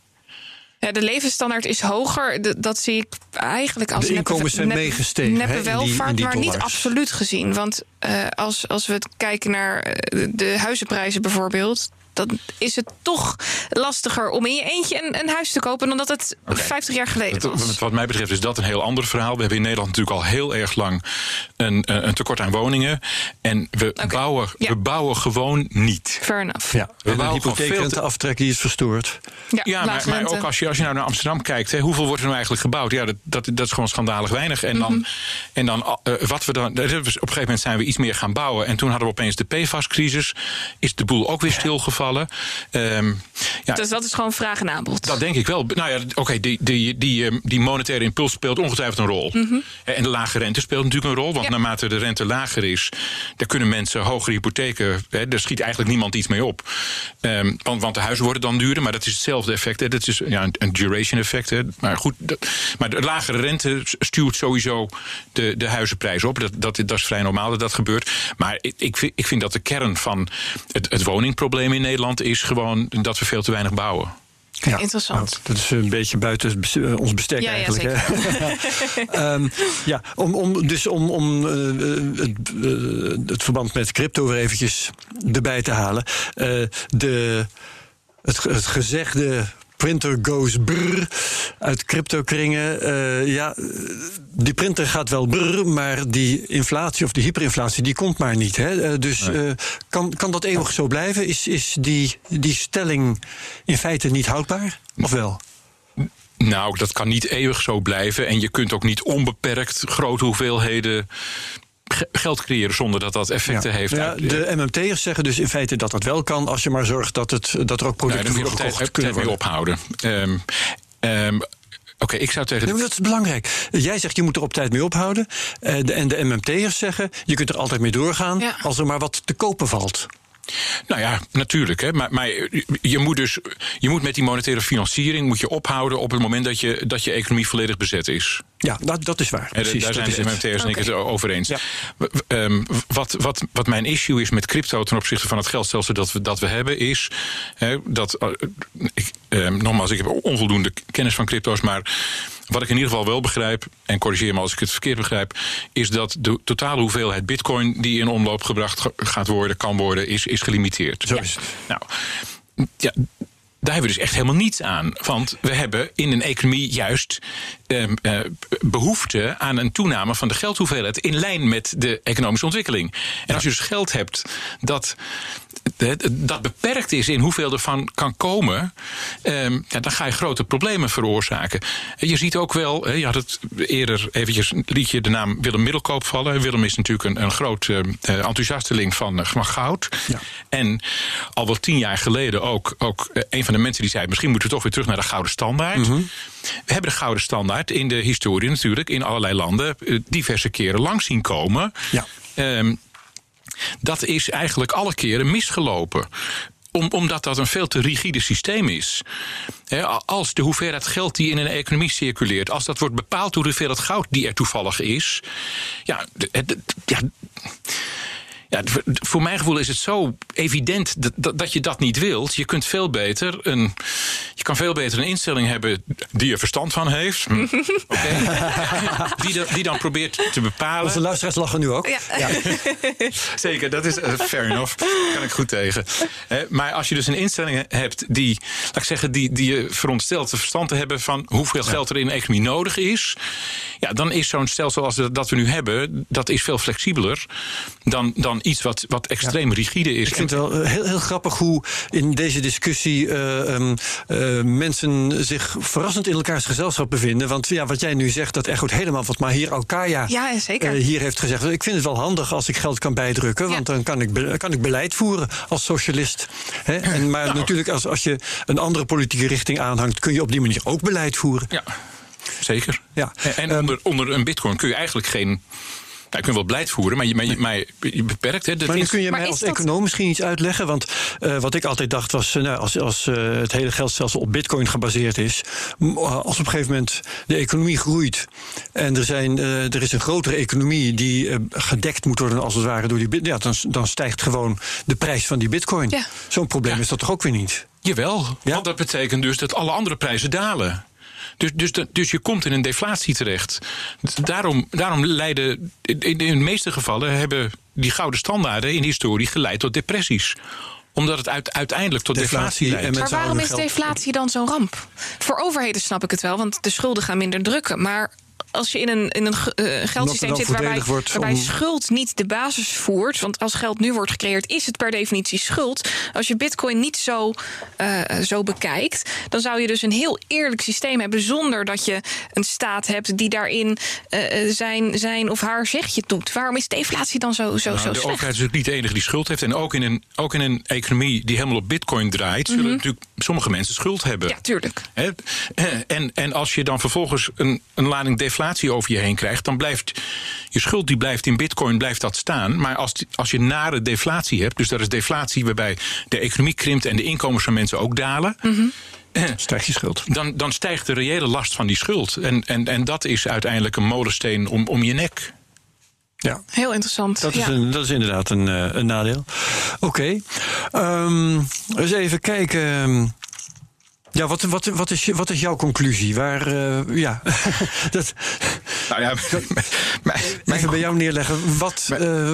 Ja, de levensstandaard is hoger. dat zie ik eigenlijk als de inkomens zijn neppe, meegestegen. Neppe welvaart, maar niet absoluut gezien. Want uh, als, als we kijken naar eh, de huizenprijzen bijvoorbeeld dan is het toch lastiger om in je eentje een, een huis te kopen dan dat het okay. 50 jaar geleden was. Wat mij betreft is dat een heel ander verhaal. We hebben in Nederland natuurlijk al heel erg lang een, een tekort aan woningen. En we, okay. bouwen, ja. we bouwen gewoon niet. Fair enough. Ja, we bouwen de hypotheekrenteaftrek die is verstoord. Ja, ja maar, maar, ook als je, als je nou naar Amsterdam kijkt, hè, hoeveel wordt er nou eigenlijk gebouwd? Ja, dat, dat, dat is gewoon schandalig weinig. En dan, mm -hmm. en dan uh, wat we dan. Op een gegeven moment zijn we iets meer gaan bouwen. En toen hadden we opeens de PFAS-crisis. Is de boel ook weer stilgevallen. Um, ja, dus dat is gewoon vraag en aanbod. Dat denk ik wel. Nou ja, oké, okay, die, die, die, die monetaire impuls speelt ongetwijfeld een rol. Mm -hmm. En de lage rente speelt natuurlijk een rol. Want ja. naarmate de rente lager is, daar kunnen mensen hogere hypotheken. Hè, daar schiet eigenlijk niemand iets mee op. Um, want, want de huizen worden dan duurder, maar dat is hetzelfde effect. Hè. Dat is ja, een, een duration effect. Hè. Maar goed, dat, maar de lagere rente stuurt sowieso de, de huizenprijs op. Dat, dat, dat is vrij normaal dat dat gebeurt. Maar ik, ik, vind, ik vind dat de kern van het, het woningprobleem in Nederland is gewoon dat we veel te weinig bouwen. Ja, Interessant. Nou, dat is een beetje buiten eh, ons bestek ja, eigenlijk. Ja, zeker. um, ja, om, om, dus om, om uh, het, uh, het, verband met crypto weer eventjes erbij te halen. de, het, het gezegde printer goes brrr uit cryptokringen. Uh, ja, die printer gaat wel brrr, maar die inflatie of die hyperinflatie die komt maar niet. Hè? Uh, dus uh, kan, kan dat eeuwig zo blijven? Is, is die, die stelling in feite niet houdbaar? Of wel? Nou, dat kan niet eeuwig zo blijven. En je kunt ook niet onbeperkt grote hoeveelheden geld creëren zonder dat dat effecten heeft. Ja, de MMT'ers zeggen dus in feite dat dat wel kan als je maar zorgt dat, het, dat er ook producten nee, worden gekocht kunnen worden. ophouden. Um, um, Oké, okay, ik zou tegen. Nee, dat is belangrijk. Jij zegt je moet er op tijd mee ophouden. Uh, de, en de MMT'ers zeggen je kunt er altijd mee doorgaan ja. als er maar wat te kopen valt. Nou ja, natuurlijk. Hè. Maar, maar, je moet dus je moet met die monetaire financiering moet je ophouden op het moment dat je, dat je economie volledig bezet is. Ja, dat, dat is waar. Precies, daar zijn de MMT'ers en ik het over eens. Ja. Um, wat, wat, wat mijn issue is met crypto ten opzichte van het geldstelsel dat we, dat we hebben, is hè, dat. Uh, ik, um, nogmaals, ik heb onvoldoende kennis van crypto's, maar wat ik in ieder geval wel begrijp, en corrigeer me als ik het verkeerd begrijp, is dat de totale hoeveelheid bitcoin die in omloop gebracht gaat worden, kan worden, is, is gelimiteerd. Zo is het. Nou, ja, daar hebben we dus echt helemaal niets aan. Want we hebben in een economie juist uh, uh, behoefte aan een toename van de geldhoeveelheid in lijn met de economische ontwikkeling. En als je dus geld hebt dat dat beperkt is in hoeveel ervan kan komen, ja, dan ga je grote problemen veroorzaken. Je ziet ook wel, je had het eerder eventjes liet je de naam Willem Middelkoop vallen. Willem is natuurlijk een, een groot uh, enthousiasteling van, van goud. Ja. En al wel tien jaar geleden ook, ook een van de mensen die zei: misschien moeten we toch weer terug naar de gouden standaard. Mm -hmm. We hebben de gouden standaard in de historie natuurlijk in allerlei landen diverse keren langs zien komen. Ja. Um, dat is eigenlijk alle keren misgelopen om, omdat dat een veel te rigide systeem is. als de hoeveelheid geld die in een economie circuleert, als dat wordt bepaald door de hoeveelheid goud die er toevallig is, ja, ja ja, voor mijn gevoel is het zo evident dat, dat, je dat niet wilt. Je kunt veel beter een, je kan veel beter een instelling hebben die er verstand van heeft. Hm. die, die, dan probeert te bepalen. Onze luisteraars lachen nu ook. Ja. ja. Zeker, dat is uh, fair enough. Kan ik goed tegen. maar als je dus een instelling hebt die, laat ik zeggen, die, die je veronderstelt te verstand te hebben van hoeveel geld er in een economie nodig is. Ja, dan is zo'n stelsel als dat we nu hebben, dat is veel flexibeler dan, dan iets wat, wat extreem rigide is. Ik vind het wel eh, heel, heel grappig hoe in deze discussie uh, um, uh, mensen zich verrassend in elkaars gezelschap bevinden. Want ja, wat jij nu zegt, dat echoot helemaal wat Mahir Alkaya ja, zeker. hier heeft gezegd. Ik vind het wel handig als ik geld kan bijdrukken, want dan kan ik, kan ik beleid voeren als socialist. En, maar nou. natuurlijk, als, als je een andere politieke richting aanhangt, kun je op die manier ook beleid voeren. Ja. Zeker. Ja. En onder, um, onder een bitcoin kun je eigenlijk geen nou, ik kunt wel beleid voeren, maar je, maar je, maar je beperkt. Hè, maar dan kun je mij als dat... econoom misschien iets uitleggen. Want uh, wat ik altijd dacht was, uh, nou, als, als uh, het hele geldstelsel op bitcoin gebaseerd is... als op een gegeven moment de economie groeit... en er, zijn, er is een grotere economie die gedekt moet worden als het ware door die ja, dan, dan stijgt gewoon de prijs van die bitcoin. Ja. Zo'n probleem ja. is dat toch ook weer niet? Jawel, ja? want dat betekent dus dat alle andere prijzen dalen. Dus, dus, dus je komt in een deflatie terecht. Daarom, daarom leiden, in, in de meeste gevallen hebben die gouden standaarden in de historie geleid tot depressies omdat het uiteindelijk tot deflatie, deflatie leidt. Maar waarom is deflatie dan zo'n ramp? Voor overheden snap ik het wel, want de schulden gaan minder drukken. Maar als je in een, in een uh, geldsysteem zit waarbij, waarbij schuld niet de basis voert. Want als geld nu wordt gecreëerd, is het per definitie schuld. Als je bitcoin niet zo, uh, zo bekijkt, dan zou je dus een heel eerlijk systeem hebben. Zonder dat je een staat hebt die daarin uh, zijn, zijn of haar zegje doet. Waarom is deflatie dan zo, zo, nou, zo De overheid is ook niet de enige die schuld heeft. En ook in een, ook in een economie die helemaal op bitcoin draait, zullen mm -hmm. natuurlijk sommige mensen schuld hebben. Ja, tuurlijk. En, en als je dan vervolgens een, een lading deflatie over je heen krijgt, dan blijft je schuld die blijft in bitcoin blijft dat staan. Maar als, als je nare deflatie hebt, dus dat is deflatie waarbij de economie krimpt en de inkomens van mensen ook dalen. Mm Stijgt je schuld. Dan, dan stijgt de reële last van die schuld. En, en, en dat is uiteindelijk een molensteen om, om je nek. Ja. Heel interessant. Dat is, ja. een, dat is inderdaad een, een nadeel. Oké. Okay. Um, eens even kijken. Ja, wat, wat, wat, is, wat is jouw conclusie? Waar, uh, ja, dat, nou ja, mijn, mijn, even bij jou neerleggen. Wat, mijn, uh,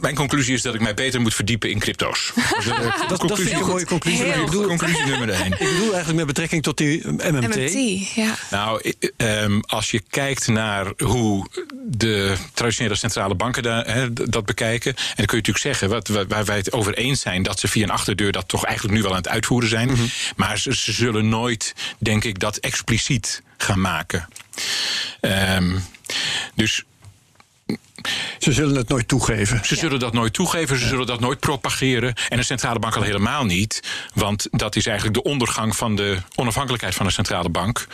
mijn, conclusie is dat ik mij beter moet verdiepen in crypto's. Dus, uh, dat, dat vind ik een mooie conclusie. Ik bedoel, conclusie nummer één. Ik bedoel eigenlijk met betrekking tot die MMT. MMT ja. Nou, um, als je kijkt naar hoe de traditionele centrale banken daar, he, dat bekijken, en dan kun je natuurlijk zeggen, wat, waar wij het over eens zijn, dat ze via een achterdeur dat toch eigenlijk nu wel aan het uitvoeren zijn. Mm -hmm. Maar ze, ze zullen nooit, denk ik, dat expliciet gaan maken. Um, dus ze zullen het nooit toegeven. Ze zullen dat nooit toegeven, ze zullen dat nooit propageren. En de centrale bank al helemaal niet. Want dat is eigenlijk de ondergang van de onafhankelijkheid van de centrale bank.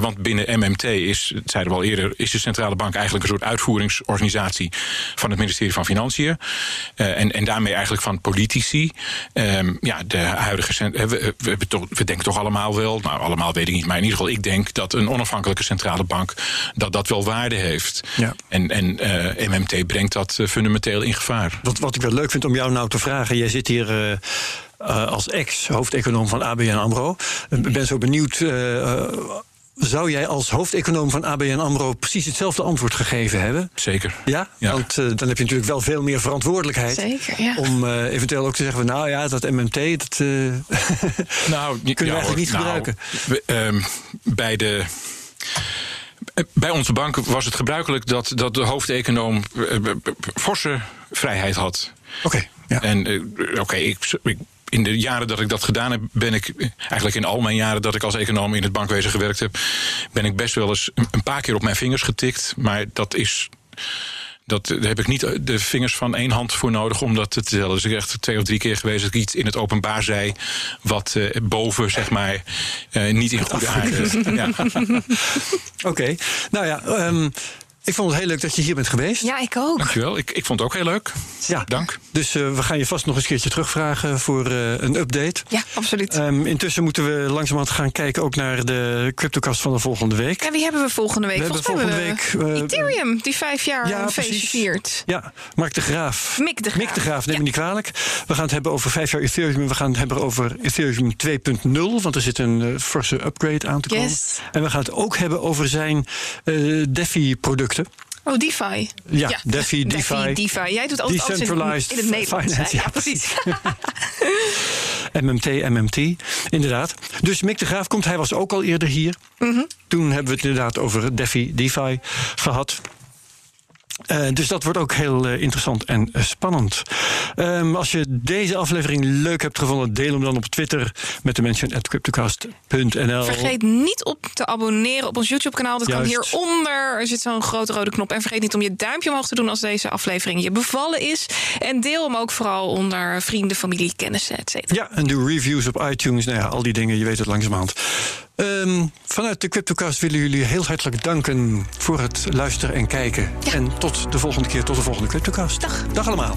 want binnen MMT is, dat zeiden we al eerder, is de centrale bank eigenlijk een soort uitvoeringsorganisatie van het ministerie van Financiën. Uh, en, en daarmee eigenlijk van politici. Um, ja, de huidige. We, we, we, denken toch allemaal wel, nou allemaal weet ik niet, maar in ieder geval ik denk dat een onafhankelijke centrale bank dat dat wel waarde heeft. Ja. En, en uh, MMT brengt dat uh, fundamenteel in gevaar. Wat, wat ik wel leuk vind om jou nou te vragen, jij zit hier. Uh, uh, als ex-hoofdeconoom van ABN AMRO. Ik ben zo benieuwd zou jij als hoofdeconoom van ABN AMRO precies hetzelfde antwoord gegeven hebben? Zeker. Ja? ja. Want uh, dan heb je natuurlijk wel veel meer verantwoordelijkheid. Zeker, ja. Om uh, eventueel ook te zeggen, nou ja, dat MMT, dat uh, nou, kunnen we eigenlijk niet nou, gebruiken. We, um, bij de... Bij onze bank was het gebruikelijk dat, dat de hoofdeconoom forse vrijheid had. Oké. Okay, ja. En oké, okay, ik, ik in de jaren dat ik dat gedaan heb, ben ik eigenlijk in al mijn jaren dat ik als econoom in het bankwezen gewerkt heb, ben ik best wel eens een paar keer op mijn vingers getikt. Maar dat is. Dat, daar heb ik niet de vingers van één hand voor nodig om dat te tellen. Dus ik echt twee of drie keer geweest dat ik iets in het openbaar zei. wat uh, boven, zeg maar, uh, niet in goede aarde. Ja. Oké, okay. nou ja. Um, ik vond het heel leuk dat je hier bent geweest. Ja, ik ook. Dankjewel. Ik, ik vond het ook heel leuk. Ja. Dank. Dus uh, we gaan je vast nog eens een keertje terugvragen voor uh, een update. Ja, absoluut. Um, intussen moeten we langzamerhand gaan kijken ook naar de CryptoCast van de volgende week. Ja, wie hebben we volgende week? We Volgens hebben volgende week uh, Ethereum, die vijf jaar ja, een feestje viert. Ja, Mark de Graaf. Mick de Graaf. Mick de Graaf, neem ja. me niet kwalijk. We gaan het hebben over vijf jaar Ethereum. We gaan het hebben over Ethereum 2.0, want er zit een forse upgrade aan te komen. Yes. En we gaan het ook hebben over zijn DeFi-producten. Oh, DeFi. Ja, ja. DeFi, DeFi. DeFi. Jij doet altijd alles in, in het Nederlands. Finance, ja, ja, precies. MMT, MMT, inderdaad. Dus Mick de Graaf komt, hij was ook al eerder hier. Mm -hmm. Toen hebben we het inderdaad over DeFi, DeFi gehad. Uh, dus dat wordt ook heel uh, interessant en uh, spannend. Um, als je deze aflevering leuk hebt gevonden, deel hem dan op Twitter met de mention at cryptocast.nl. Vergeet niet op te abonneren op ons YouTube-kanaal. Dat Juist. kan hieronder. Er zit zo'n grote rode knop. En vergeet niet om je duimpje omhoog te doen als deze aflevering je bevallen is. En deel hem ook vooral onder vrienden, familie, kennissen, et cetera. Ja, en doe reviews op iTunes. Nou ja, al die dingen, je weet het langzamerhand. Um, vanuit de CryptoCast willen jullie heel hartelijk danken voor het luisteren en kijken. Ja. En tot de volgende keer, tot de volgende CryptoCast. Dag. Dag allemaal.